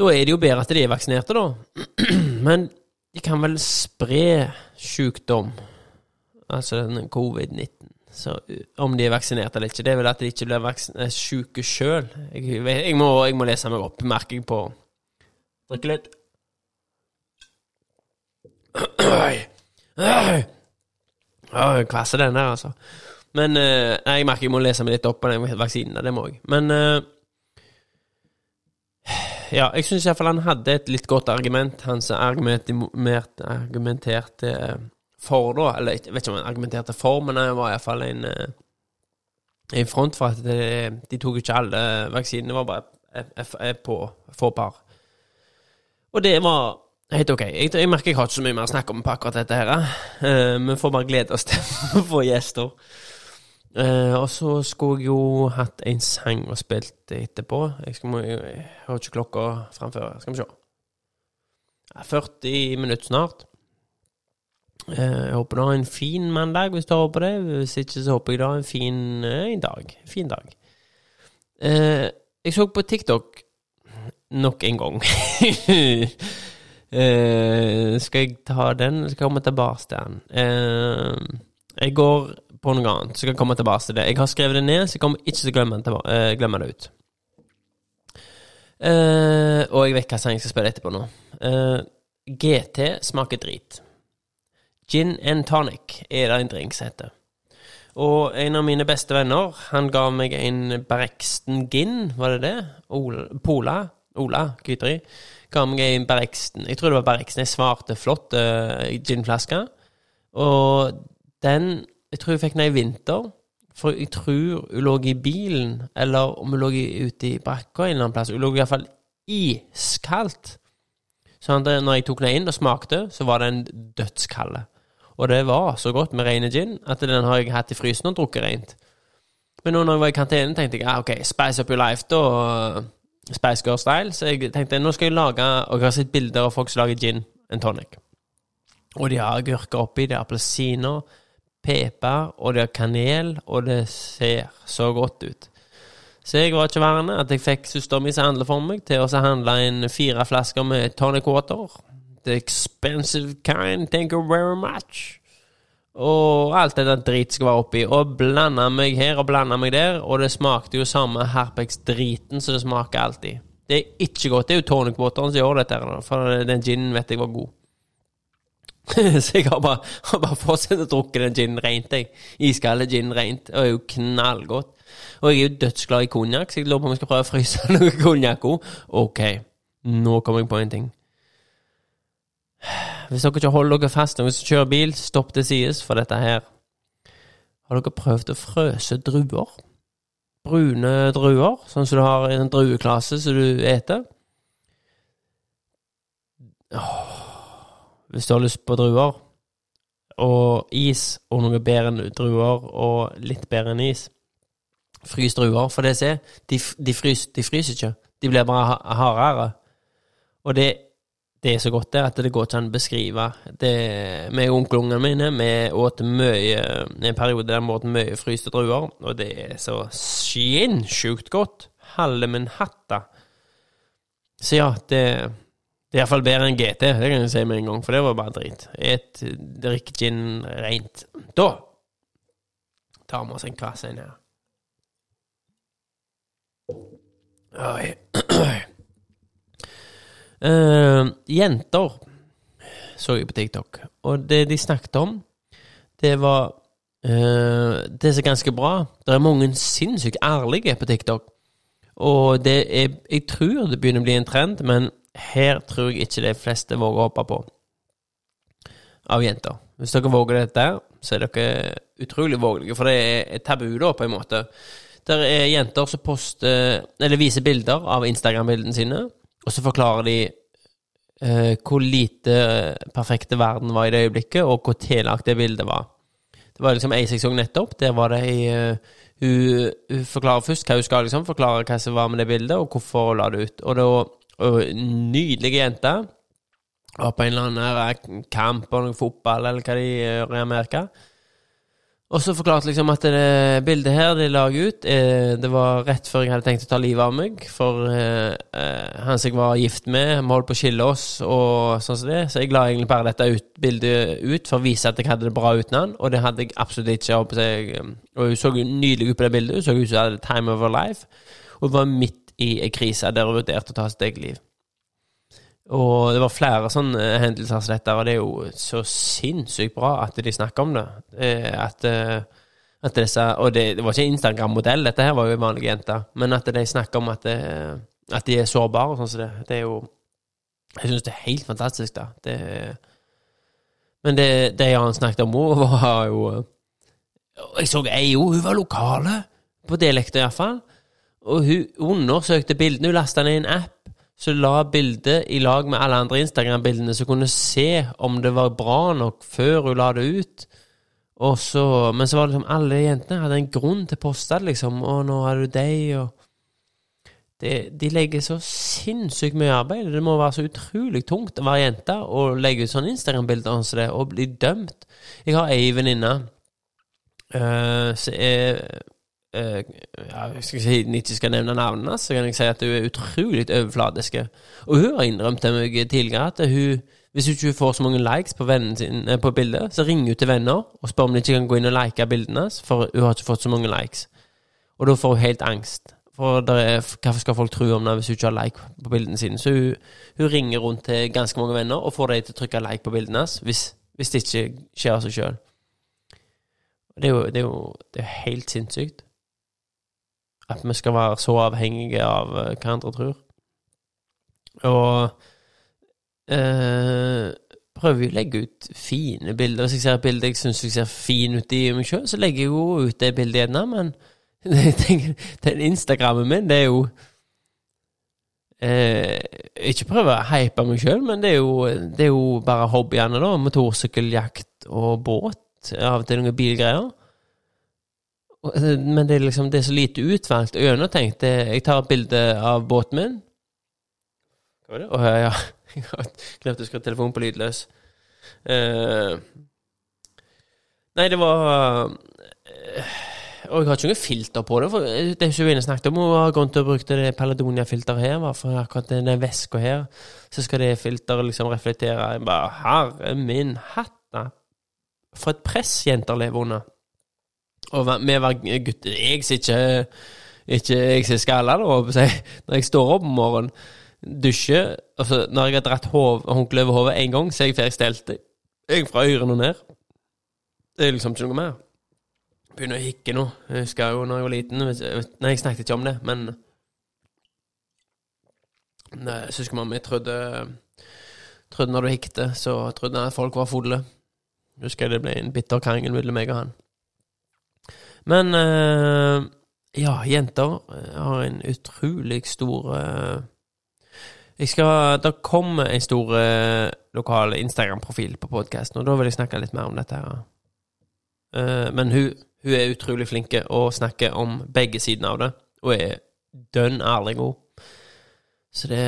Da er det jo bedre at de er vaksinerte, da. Men de kan vel spre sykdom altså den covid-19. Så uh, om de er vaksinert eller ikke, det er vel at de ikke blir eh, syke sjøl. Jeg, jeg, må- jeg må lese meg opp, merker jeg på Drikke litt. Kvasser den der, altså. Men eh, nei, jeg merker jeg må lese meg litt opp på den vaksinen. Det må jeg. Men eh, ja, jeg syns iallfall han hadde et litt godt argument. Han som argumenterte, eh, for, da. Eller jeg vet ikke om han argumenterte for, men han var iallfall en, eh, en front for at de, de tok ikke alle vaksinene. Det var bare på få par. Og det var helt ok. Jeg, jeg merker jeg har ikke så mye mer å snakke om på akkurat dette her. Eh, vi får bare glede oss til å få gjester. Eh, og så skulle jeg jo hatt en sang og spilt etterpå. Jeg, skal, jeg, jeg har ikke klokka framfor. Skal vi se. Ja, 40 minutter snart. Eh, jeg håper du har en fin mandag hvis du hører på det. Hvis ikke, så håper jeg du har en fin eh, en dag. Fin dag. Eh, jeg så på TikTok nok en gang. Eh, skal jeg ta den, eller skal jeg komme tilbake til den? Eh, jeg går på noe annet, så jeg komme tilbake til det. Jeg har skrevet det ned, så jeg kommer ikke til å glemme, eh, glemme det ut. Uh, og jeg vet hva sang jeg skal spille etterpå nå. Uh, GT smaker drit. Gin and tonic er det en drink som heter. Og en av mine beste venner, han ga meg en Berexten Gin, var det det? Ola, Pola? Ola Gyteri. Ga meg en Berexten. Jeg tror det var Berexten. Jeg svarte, flott uh, ginflaske. Og den Jeg tror jeg fikk den i vinter. For jeg tror hun lå i bilen, eller om hun lå ute i brakka en eller annen plass. Hun lå iallfall iskaldt. At når jeg tok den inn og smakte, så var den dødskalde. Og det var så godt med rene gin at den har jeg hatt i frysen og drukket rent. Men nå når jeg var i kantinen, tenkte jeg ah, ok, spice up your life, da. Spice Girl style. Så jeg tenkte nå skal jeg lage Og jeg har sett bilder av folk som lager gin and tonic. Og de har agurker oppi, det er appelsiner, pepper, og det er kanel, og det ser så godt ut. Så jeg var ikke værende at jeg fikk søsteren min som handler for meg, til å handle inn fire flasker med tonic water. The expensive kind, thank you very much. Og alt det der drit skal være oppi. Og blanda meg her og blanda meg der, og det smakte jo samme Herpex-driten som det smaker alltid. Det er ikke godt. Det er jo tonic-wateren som gjør dette, for den ginen vet jeg var god. så jeg har bare, bare fortsatt å drukke den ginen rent, jeg. Iskalde gin rent. Og er jo knallgodt. Og jeg er jo dødsglad i konjakk, så jeg lurer på om jeg skal prøve å fryse noe konjakk òg. Ok, nå kommer jeg på en ting. Hvis dere ikke holder dere fast når dere kjører bil, stopp til sides for dette her. Har dere prøvd å frøse druer? Brune druer, sånn som du har i en drueklasse som du eter? Åh, hvis du har lyst på druer, og is, og noe bedre enn druer, og litt bedre enn is Frys druer, for det ser de, de, frys, de fryser ikke. De blir bare hardere. Og det det er så godt det at det går ikke an å beskrive. Det, meg og onkelungene mine vi åt mye en periode der vi åt mye fryste druer, og det er så sinnssykt godt. Halve min hatta. Så ja, det, det er iallfall bedre enn GT, det kan jeg si med en gang, for det var bare drit. Et drikk gin rent. Da tar vi oss en kvass inn her. Oi. Uh, jenter så jeg på TikTok, og det de snakket om, det var uh, Det som er ganske bra. Det er mange sinnssykt ærlige på TikTok. Og det er Jeg tror det begynner å bli en trend, men her tror jeg ikke de fleste våger å hoppe på. Av jenter. Hvis dere våger dette, så er dere utrolig vågelige, for det er tabu, da, på en måte. Der er jenter som poster Eller viser bilder av Instagram-bildene sine, og så forklarer de eh, hvor lite perfekte verden var i det øyeblikket, og hvor tillagt det bildet var. Det var liksom ei jeg nettopp. Der var det ei uh, hun, hun forklarer først hva hun skal, liksom. Forklare hva som var med det bildet, og hvorfor hun la det ut. Og da og Nydelige jenter. Var på en eller annen kamp og noe fotball, eller hva de gjør i Amerika. Og så forklarte liksom at det bildet her de la ut, eh, det var rett før jeg hadde tenkt å ta livet av meg. For eh, eh, han som jeg var gift med, vi holdt på å skille oss og sånn som det. Så jeg la egentlig bare dette ut, bildet ut for å vise at jeg hadde det bra uten han. Og det hadde jeg absolutt ikke. Og hun så nydelig ut på det bildet. Hun så ut som hun hadde time of her life. Og hun var midt i ei krise der hun vurderte å ta sitt eget liv. Og det var flere sånne hendelser som dette, og det er jo så sinnssykt bra at de snakker om det. Eh, At, eh, at disse, og det, det var ikke Instagram-modell, dette her var jo en vanlig jente, men at de snakker om at, det, at de er sårbare og sånn som det. Det er jo Jeg syns det er helt fantastisk, da. Det, men det, det han snakket om òg, var jo Jeg så ei òg, hun var lokale, på dialekt iallfall. Og hun undersøkte bildene. Hun lasta ned en app så la bildet i lag med alle andre Instagram-bildene, så kunne se om det var bra nok før hun la det ut. Og så, men så var det liksom alle jentene hadde en grunn til å poste det, liksom. 'Å, nå er du deg', og det, De legger så sinnssykt mye arbeid. Det må være så utrolig tungt å være jente og legge ut sånne Instagram-bilder som det, og bli dømt. Jeg har ei venninne uh, som er uh, ja, skal si ikke skal nevne navnene, så kan jeg si at hun er utrolig overfladisk. Og hun har innrømt til meg tidligere at hun, hvis hun ikke får så mange likes på, sin, eh, på bildet, så ringer hun til venner og spør om de ikke kan gå inn og like bildene for hun har ikke fått så mange likes. Og da får hun helt angst. For er, hvorfor skal folk tro om det hvis hun ikke har like på bildene sine? Så hun, hun ringer rundt til ganske mange venner og får dem til å trykke like på bildene hvis, hvis, det ikke skjer av seg sjøl. Det er jo, helt sinnssykt at vi skal være så avhengige av uh, hva andre tror. Og eh, prøver jo å legge ut fine bilder. Hvis jeg ser et bilde jeg syns jeg ser fin ut i meg sjøl, så legger jeg jo ut det bildet igjen. men den Instagrammen min, det er jo eh, Ikke prøve å hype meg sjøl, men det er, jo, det er jo bare hobbyene, da. Motorsykkeljakt og båt. Av og til noen bilgreier. Eh, men det er liksom det er så lite utvalgt og gjennomtenkt. Jeg tar et bilde av båten min. Hva var det? Å ja, Jeg glemte å skru telefonen på lydløs. Uh, nei, det var uh, Og jeg har ikke noe filter på det. For det er ikke vi snakket om, har gått og bruke det Paladonia-filteret her. For akkurat den veska her, så skal det filteret liksom reflektere. Jeg bare Herre min hatta! For et press jenter lever under. Og vi var gutter Jeg som ikke, ikke Jeg som er skalla, da, når jeg står opp om morgenen, dusjer altså Når jeg har dratt håndkleet over hodet én gang, så er jeg ferdig stelt. Jeg fra ørene og ned. Det er liksom ikke noe mer. Begynner å hikke nå. Jeg husker jo når jeg var liten Nei, jeg snakket ikke om det, men Søskenmamma mi trodde Trodde når du hikte, så trodde jeg at folk var fulle. Husker jeg det ble en bitter krangel mellom meg og han. Men uh, ja, jenter eh, har en utrolig stor uh, jeg skal, Det kommer en stor lokal Instagram-profil på podkasten, og da vil jeg snakke litt mer om dette. her. Men hun, hun, er utrolig flink å snakke om begge sidene av det, og er dønn ærlig god. Så det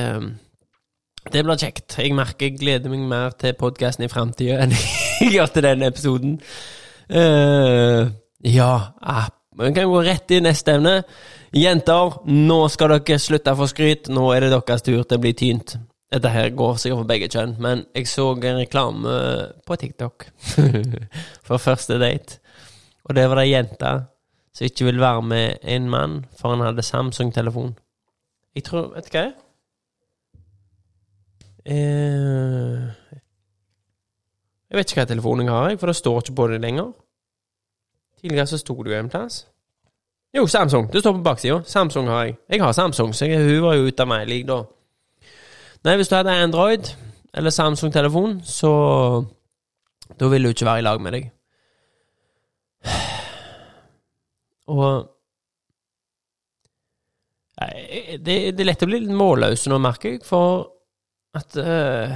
det blir kjekt. Jeg merker jeg gleder meg mer til podkasten i framtida enn jeg gjør til denne episoden. Uh, ja, vi kan gå rett i neste emne. Jenter, nå skal dere slutte å få skryt. Nå er det deres tur til å bli tynt. Dette her går sikkert for begge kjønn, men jeg så en reklame på TikTok for første date. Og det var ei jente som ikke ville være med en mann, for han hadde Samsung-telefon. Jeg tror Vet du hva? Eh, jeg vet ikke hva telefonen jeg har, for det står ikke på det lenger. Tidligere så sto det jo en plass. Jo, Samsung. Det står på baksida. Samsung har jeg. Jeg har Samsung, så jeg, hun var jo ute av meg lik da. Nei, hvis du hadde Android eller Samsung-telefon, så Da ville hun ikke være i lag med deg. Og det, det, er lett å bli litt målløs nå, merker jeg, for at uh,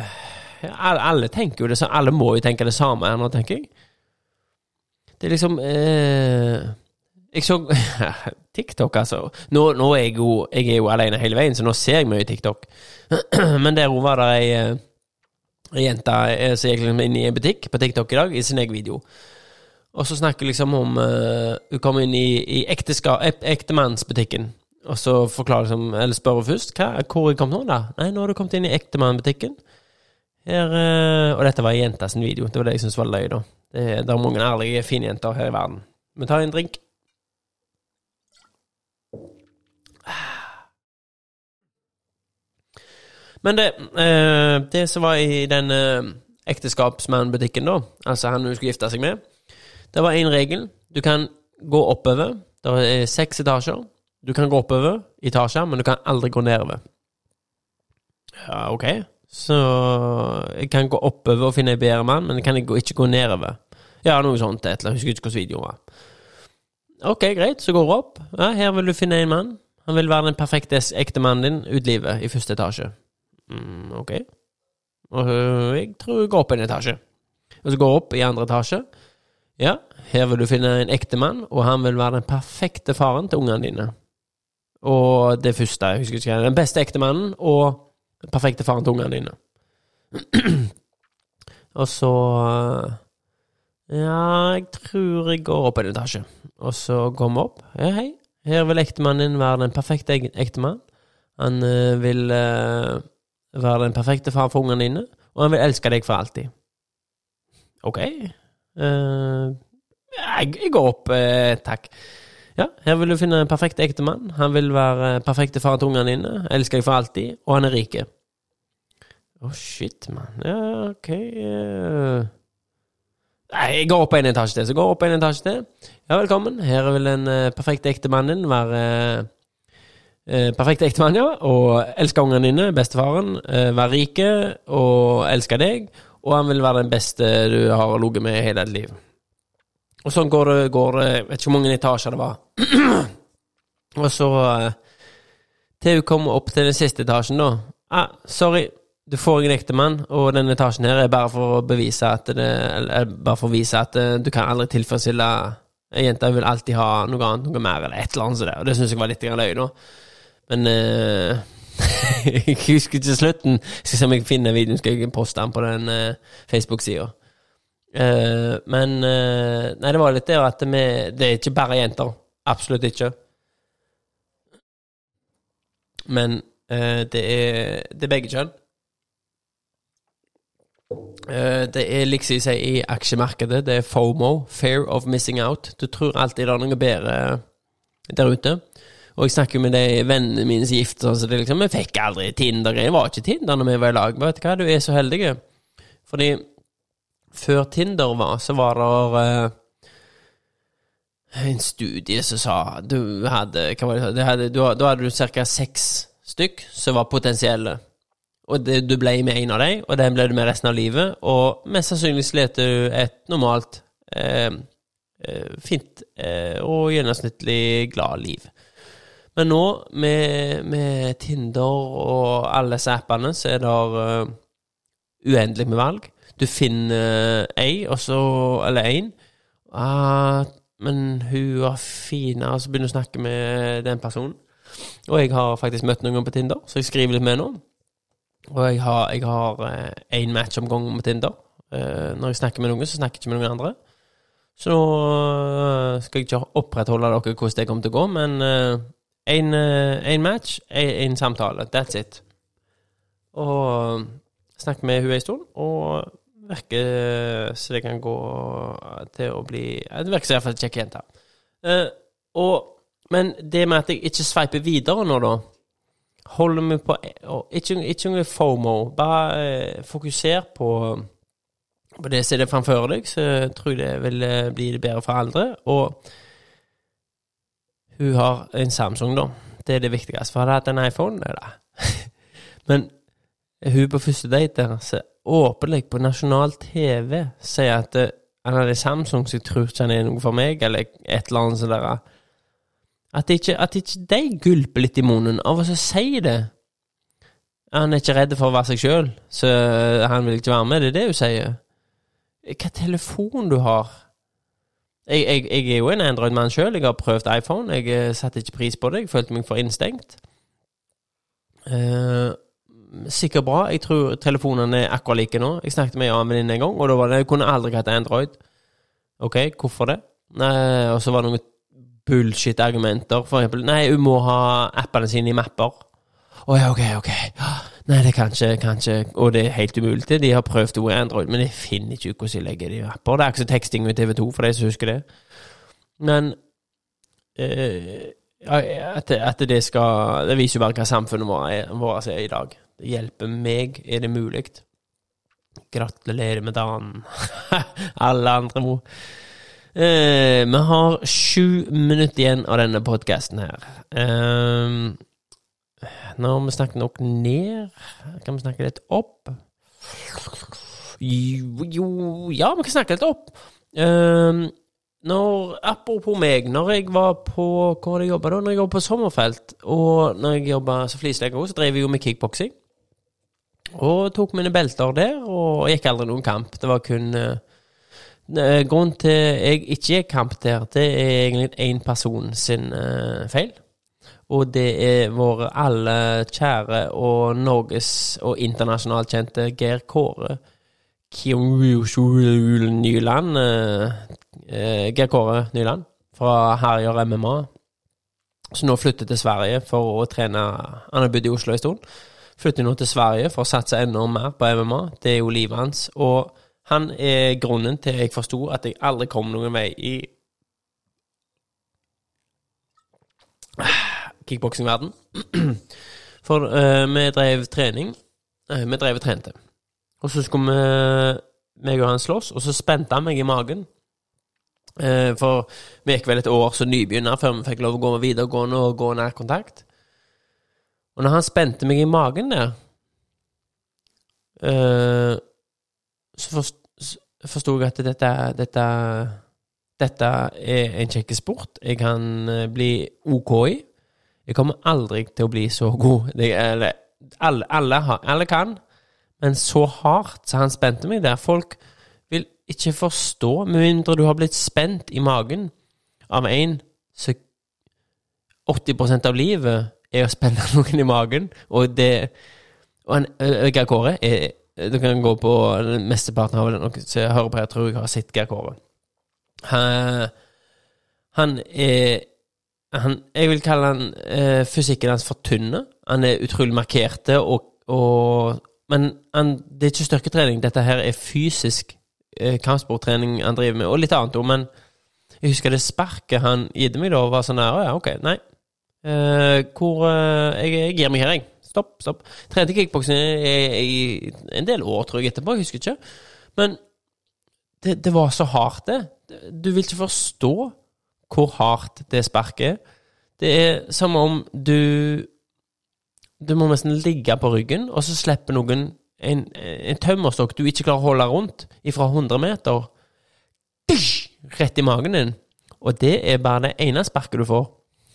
alle, alle, tenker jo det. Alle må jo tenke det samme her nå, tenker jeg. Det er liksom eh, Jeg så TikTok, altså. Nå, nå, er jeg jo Jeg er jo alene hele veien, så nå ser jeg mye TikTok. Men der var det ei, ei jente eh, som gikk liksom inn i en butikk på TikTok i dag, i sin egen video. Og så snakker liksom om uh, Hun kom inn i, i ektemannsbutikken. Og så forklarer liksom, eller spør hun først hva, hvor jeg kommet nå, da? Nei, nå har du kommet inn i ektemannbutikken. Her, eh, og dette var jenta sin video. Det var det jeg syntes var løy, da. Det, det er mange ærlige, fine jenter her i verden. Vi tar en drink. Men det, eh, det som var i den eh, ekteskapsmannbutikken, da, altså han hun skulle gifte seg med, det var én regel. Du kan gå oppover. Det er seks etasjer. Du kan gå oppover etasjer, men du kan aldri gå nedover. Ja, ok. Så jeg kan gå oppover og finne en bedre mann, men jeg kan ikke gå nedover. Ja, noe sånt. Et eller annet. Husker ikke hvordan videoen var. Ok, greit, så går du opp. Ja, her vil du finne en mann. Han vil være den perfekte ektemannen din ut livet i første etasje. Mm, ok. Og hun jeg tror hun går opp en etasje. Og så går hun opp i andre etasje. Ja, her vil du finne en ektemann, og han vil være den perfekte faren til ungene dine. Og det første, jeg husker ikke den beste ektemannen og den perfekte faren til ungene dine. og så Ja, jeg tror jeg går opp en etasje. Og så går vi opp. Ja, hei. Her vil ektemannen din være den perfekte ek- ektemann. Han øh, vil øh, være den perfekte far for ungene dine, og han vil elske deg for alltid. Ok. Uh, jeg, jeg går opp, uh, takk. Ja, her vil du finne en perfekt ektemann. Han vil være perfekte far til ungene dine, elsker deg for alltid, og han er rik. Å, shit, mann. Ja, ok. eh. Nei, jeg går opp en etasje til. Så går jeg opp en etasje til. Ja, velkommen. Her vil den eh, perfekte ektemannen være eh, perfekt ektemann, ja. Og elske ungene dine, bestefaren. Eh, være rike og elske deg. Og han vil være den beste du har ligget med i hele ditt liv. Og sånn går det, går det Vet ikke hvor mange etasjer det var. og så Til hun kommer opp til den siste etasjen, da. Ah, sorry, du får en ektemann, og denne etasjen her er bare for å bevise at det Eller er bare for å vise at eh, du kan aldri tilfredsstille Ei jente vil alltid ha noe annet, noe mer, eller et eller annet sånt. Og det syns jeg var litt løye, da. Men uh, Jeg husker ikke slutten. Skal se om jeg finner videoen, skal jeg poste den på den uh, Facebook-sida. Uh, men eh, Nei, det var litt det at vi Det er ikke bare jenter. Absolutt ikke. Men eh, det er Det er begge kjønn. Eh, det er liksom jeg i aksjemarkedet, det er FOMO, fear of missing out. Du tror alltid det er noe bedre der ute. Og jeg snakker med de vennene mine som gifter seg, så det liksom, vi fikk aldri Tinder-greier. Det var ikke Tinder når vi var i lag. Men vet du hva, du er så heldig. Fordi før Tinder var, så var det uh, en studie som sa du hadde Hva var det, du hadde, du, Da hadde du ca. seks stykk som var potensielle. Og det, du ble med en av dem, og den ble du med resten av livet. Og mest sannsynlig leter du et normalt, eh, eh, fint eh, og gjennomsnittlig glad liv. Men nå, med, med Tinder og alle disse appene, så er det uh, uendelig med valg. Du finner ei, og så Eller én. Uh, men hun var fin, og så begynner du å snakke med den personen. Og jeg har faktisk møtt noen på Tinder, så jeg skriver litt med nå. Og jeg har har én match om gangen med Tinder. Eh, når jeg snakker med noen, så snakker jeg ikke med noen andre. Så nå eh, skal jeg ikke opprettholde dere hvordan det kommer til å gå, men én match, én samtale. That's it. Og snakket med hun en stund, og virker så det kan gå til å bli Det virker som iallfall kjekk jente. Eh, Men det med at jeg ikke sveiper videre nå, da Holder vi på Ikke, ikke noe FOMO. Bare eh, fokuser på på det som er framfor deg, så tror jeg det vil eh, bli det bedre for andre. Og hun har en Samsung, da. Det er det viktigste. For hadde jeg hatt en iPhone, nei da. Men hun på første date der, åpenlig på nasjonal TV sier at eh, han hadde Samsung, så jeg tror ikke han er noe for meg, eller et eller annet sånt. At ikke, at ikke de gulper litt i munnen av å si det. Han er ikke redd for å være seg sjøl, så han vil ikke være med. Det er det hun sier. Hva telefon du har? Jeg, jeg, jeg er jo en Android-mann sjøl. Jeg har prøvd iPhone. Jeg eh, satte ikke pris på det. Jeg følte meg for innstengt. Eh, sikkert bra. Jeg tror telefonene er akkurat like nå. Jeg snakket med en venninne en gang, og da var det Jeg kunne aldri hatt Android. OK, hvorfor det? Nei, og så var det noen bullshit-argumenter. For eksempel Nei, hun må ha appene sine i mapper. Å ja, OK, OK. Nei, det kan ikke, kan ikke Og det er helt umulig. De har prøvd ordet Android, men jeg finner ikke ut hvordan de legger det i mapper. Det er ikke så teksting med TV2, for de som husker det. Men eh, at, at, det skal Det viser jo bare hva samfunnet vårt er i dag. Det hjelper meg, er det mulig. Gratulerer med dagen, alle andre mo. Eh, vi har sju minutter igjen av denne podkasten her. Eh, nå har vi snakket nok ned. Kan vi snakke litt opp? Jo, jo Ja, vi kan snakke litt opp. Eh, når, apropos meg, når jeg var på Hvor var det jeg jobba da? Når jeg jobba på Sommerfelt, og når jeg jobba som flislegger, så drev jeg jo med kickboksing. Og tok mine belter der, og gikk aldri noen kamp. Det var kun uh, Grunnen til jeg ikke er kamp der, det er egentlig én person sin uh, feil. Og det er våre alle kjære og Norges og internasjonalt kjente Geir Kåre Nyland. Uh, Geir Kåre Nyland fra Herjer MMA. Som nå flytter til Sverige for å trene Han har bodd i Oslo en stund. Flytter nå til Sverige for å satse enda mer på MMA. Det er jo livet hans. Og han er grunnen til jeg forsto at jeg aldri kom noen vei i kickboksingverden. For uh, vi drev trening. Uh, vi drev og trente. Og så skulle vi, meg og han slåss, og så spente han meg i magen. Uh, for vi gikk vel et år som nybegynner før vi fikk lov å gå videregående og gå nær kontakt. Og når han spente meg i magen der, så forsto jeg at dette, dette, dette er en kjekk sport jeg kan uh, bli OK i. Jeg kommer aldri til å bli så god. Det, eller, alle, alle, alle, kan, men så hardt så han spente meg der. Folk vil ikke forstå, med mindre du har blitt spent i magen av en som 80% av livet er å spenne noen i magen, og det Og han, Geir Kåre er Du kan gå på Mesteparten har vel noe som hører på her, tror jeg har sett Geir Kåre. Han, er han, Jeg vil kalle han eh, fysikken hans for tynne. Han er utrolig markerte, og, og Men han, det er ikke styrketrening. Dette her er fysisk eh, kampsporttrening han driver med, og litt annet òg, men jeg husker det sparket han gitt meg da, var sånn her ja, ok, nei, Eh, hvor eh, jeg, jeg, gir meg her, jeg. Stopp, stopp. Trente kickboksing i en del år, tror jeg, etterpå. Jeg husker ikke. Men det, det, var så hardt, det. Du vil ikke forstå hvor hardt det sparket er. Det er som om du Du må nesten ligge på ryggen, og så slipper noen en, en tømmerstokk du ikke klarer å holde rundt, ifra 100 meter, rett i magen din. Og det er bare det ene sparket du får.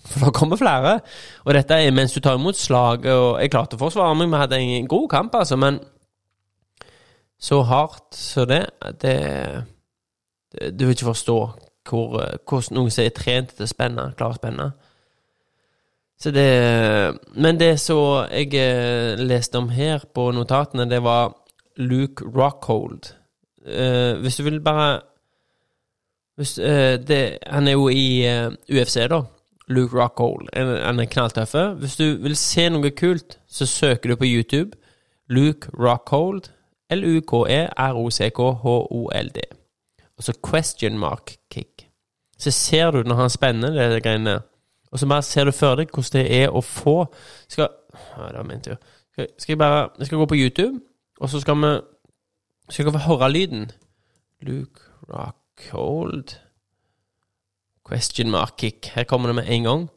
For det kommer flere. Og dette er mens du tar imot slag. Og jeg klarte å forsvare meg, vi hadde en god kamp, altså, men så hardt så det, det, Du vil ikke forstå hvor, hvordan noen som er trent til å spenne, klarer å spenne. Så det Men det som jeg eh, leste om her på notatene, det var Luke Rockhold. Uh, hvis du vil bare hvis, uh, det, Han er jo i uh, UFC, da. Luke Rockhold. Han er knalltøff. Hvis du vil se noe kult, så søker du på YouTube Luke Rockhold. L-U-K-E-R-O-C-K-H-O-L-D. Og så question mark kick. Så ser du når han spenner det greiene Og så bare ser du for deg hvordan det er å få Skal ja, det var min tur. Skal, skal jeg bare Jeg skal gå på YouTube, og så skal vi Skal dere få høre lyden. Luke Rockhold Question mark kick. Her kommer det med en gang.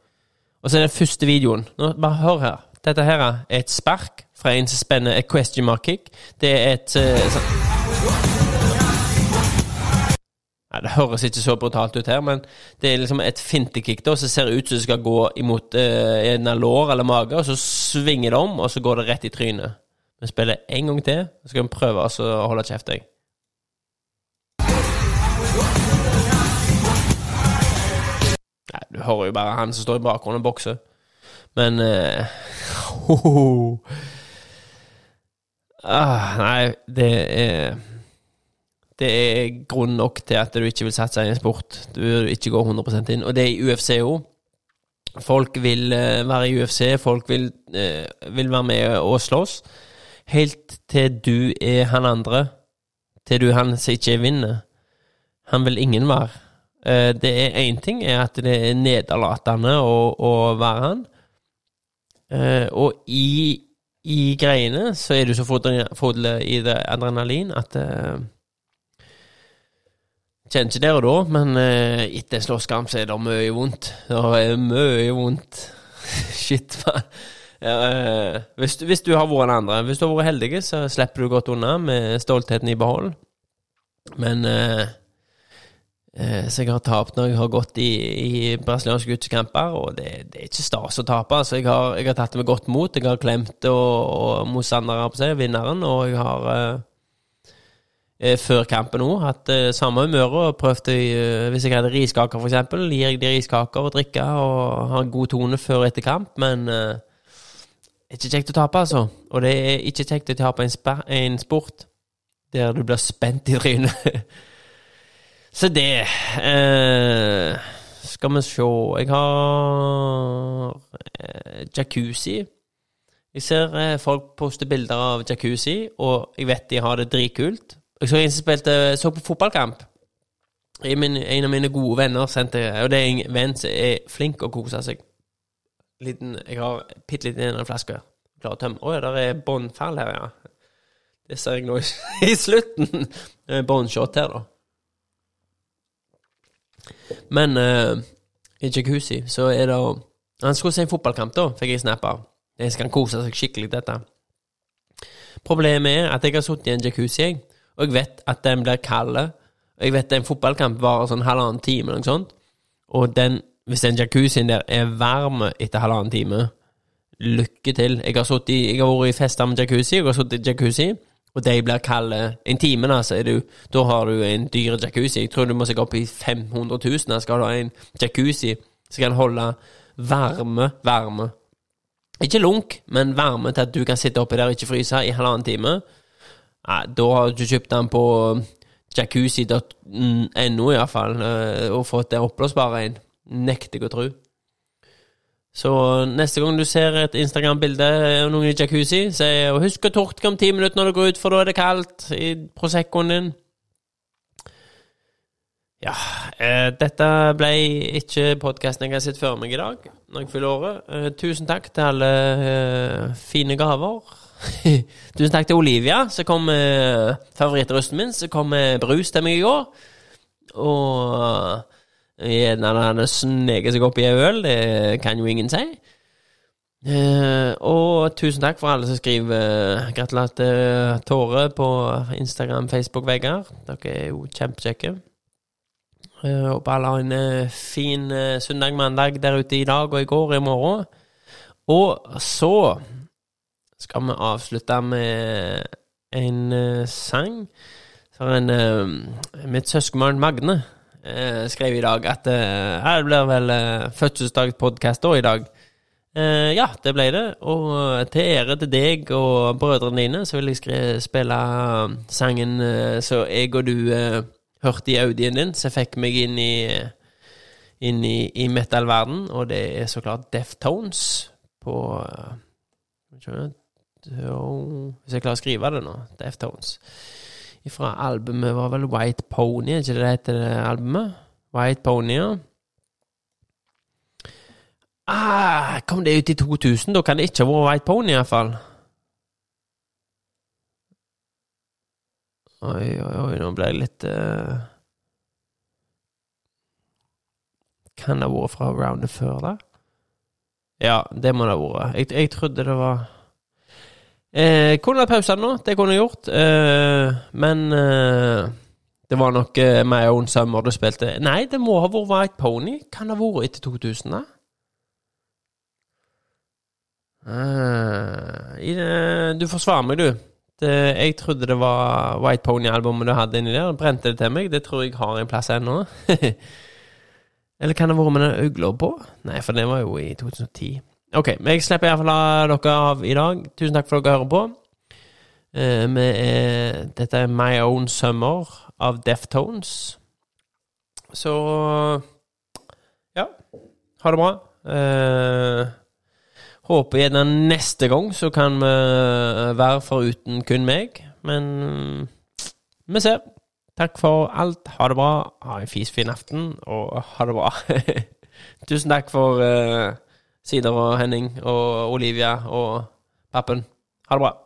Og så er det første videoen. Nå, bare hør her. Dette her er et spark fra en som spenner et question mark kick. Det er et uh, ja, Nei, Det høres ikke så brutalt ut her, men det er liksom et fintekick da, som ser ut som det skal gå imot uh, en lår eller mage, og så svinger det om, og så går det rett i trynet. Vi spiller en gang til, så skal vi prøve å holde kjeft. jeg. Hører jo bare han som står i bakgrunnen og bokser. Men uh, ho, ho, ho. Ah, Nei, det er Det er grunn nok til at du ikke vil satse i en sport du vil ikke gå 100 inn. Og det er i UFC òg. Folk vil eh, være i UFC, folk vil, eh, vil være med og slåss. Helt til du er han andre. Til du er han som ikke vinner. Han vil ingen være. Eh, det er én ting er at det er nederlatende å, å være han. Eh, og i, i greiene så er du så full i det adrenalin at uh, Kjenner ikke der og da, men etter en slåsskamp så er det mye vondt. Det er mye vondt. Shit, hva? Uh, hvis, hvis, du har vært den andre, hvis du har vært heldig, så slipper du godt unna med stoltheten i behold. Men uh, Eh, så jeg har tapt når jeg har gått i, i brasilianske gutskamper, og det, det, er ikke stas å tape. Så jeg har, jeg har, tatt det med godt mot. Jeg har klemt og, og motstandere på seg, vinneren, og jeg har eh, eh før kampen òg hatt eh, samme humør og prøvd eh, Hvis jeg hadde riskaker, f.eks., gir jeg de riskaker og drikke og har en god tone før og etter kamp, men eh, ikke kjekt å tape, altså. Og det er ikke kjekt å tape en, en sport der du blir spent i trynet. Så det eh, Skal vi se Jeg har eh, jacuzzi. Jeg ser eh, folk poste bilder av jacuzzi, og jeg vet de har det dritkult. Jeg så en som spilte Så på fotballkamp. Min, en av mine gode venner sendte Og det er en venn som er flink å kose seg. Liten, jeg har bitte litt i en flaske. Klar å tømme. Å ja, der er båndfall her, ja. Det ser jeg nå i slutten. Båndshot her, da. Men uh, i jacuzzi så er det Han skulle se en fotballkamp, da, fikk jeg snap av. Jeg skal kose seg skikkelig, dette. Problemet er at jeg har sittet i en jacuzzi, og jeg vet at den blir kald. Og jeg vet at en fotballkamp varer sånn halvannen time, eller noe sånt. Og den, hvis den jacuzzien der er varm etter halvannen time, lykke til. Jeg har, i, jeg har vært i fester med jacuzzi, jeg har sittet i jacuzzi og de blir kalde en time, da, så er du, da har du en dyr jacuzzi. Jeg tror du må se opp i 500 000 da skal du ha en jacuzzi som kan holde varme, varme. Ikke lunk, men varme til at du kan sitte oppi der og ikke fryse i halvannen time. Ja, da har du kjøpt den på jacuzzi.no, iallfall, eh, og fått det oppblåsbare en. Nekter jeg å tro. Så neste gang du ser et Instagram-bilde av noen i jacuzzi, si husk å tørke om ti minutter når du går ut, for da er det kaldt i Proseccoen din. Ja, eh, dette ble ikke podkasten jeg har sett før meg i dag, når jeg fyller året. Eh, tusen takk til alle eh, fine gaver. tusen takk til Olivia, som kom med favorittrusten min, som kom med brus til meg i går. Og Gjerne han sneker seg opp i ei øl, det kan jo ingen si. Uh, og tusen takk for alle som skriver uh, gratulerer til Tåre på Instagram, Facebook-vegger. Dere er jo kjempekjekke. Uh, håper alle har en fin søndag, mandag der ute i dag og i går og i morgen. Og så skal vi avslutte med en sang. Så en, mitt søskenbarn Magne eh, skrev i dag at eh, her blir vel eh, fødselsdagspodkast i dag. Eh, ja, det ble det. Og eh, til ære til deg og brødrene dine, så vil jeg spille eh, sangen eh, så jeg og du hørte i audien din, som fikk meg inn i inn i, i metal-verden, og det er så klart Deftones på Hvis jeg klarer å skrive det nå Deftones fra albumet var vel White Pony, er ikke det det heter, det albumet? White Pony, ja. Ah, kom det ut i 2000? Da kan det ikke ha vært White Pony, iallfall. Oi, oi, oi, nå ble jeg litt uh... Kan det ha vært fra roundet før, da? Ja, det må det ha vært. Jeg, jeg trodde det var Eh, kunne vært pause nå, det kunne jeg gjort. Eh, men eh, det var nok eh, My Own Summer du spilte. Nei, det må ha vært White Pony. Kan det ha vært etter 2000, da? Eh, du forsvarer meg, du. Det, jeg trodde det var White Pony-albumet du hadde inni der. Brente det til meg. Det tror jeg har en plass ennå. Eller kan det ha vært med den øgla på? Nei, for det var jo i 2010. Ok, men jeg slipper iallfall dere av i dag. Tusen takk for at dere hører på. Uh, er, dette er My Own Summer av Deftones. Så ja, ha det bra. Uh, håper gjerne neste gang så kan vi være foruten kun meg, men vi ser. Takk for alt. Ha det bra. Ha en fisfin aften, og ha det bra. Tusen takk for uh, Sider og Henning og Olivia og pappen. Ha det bra.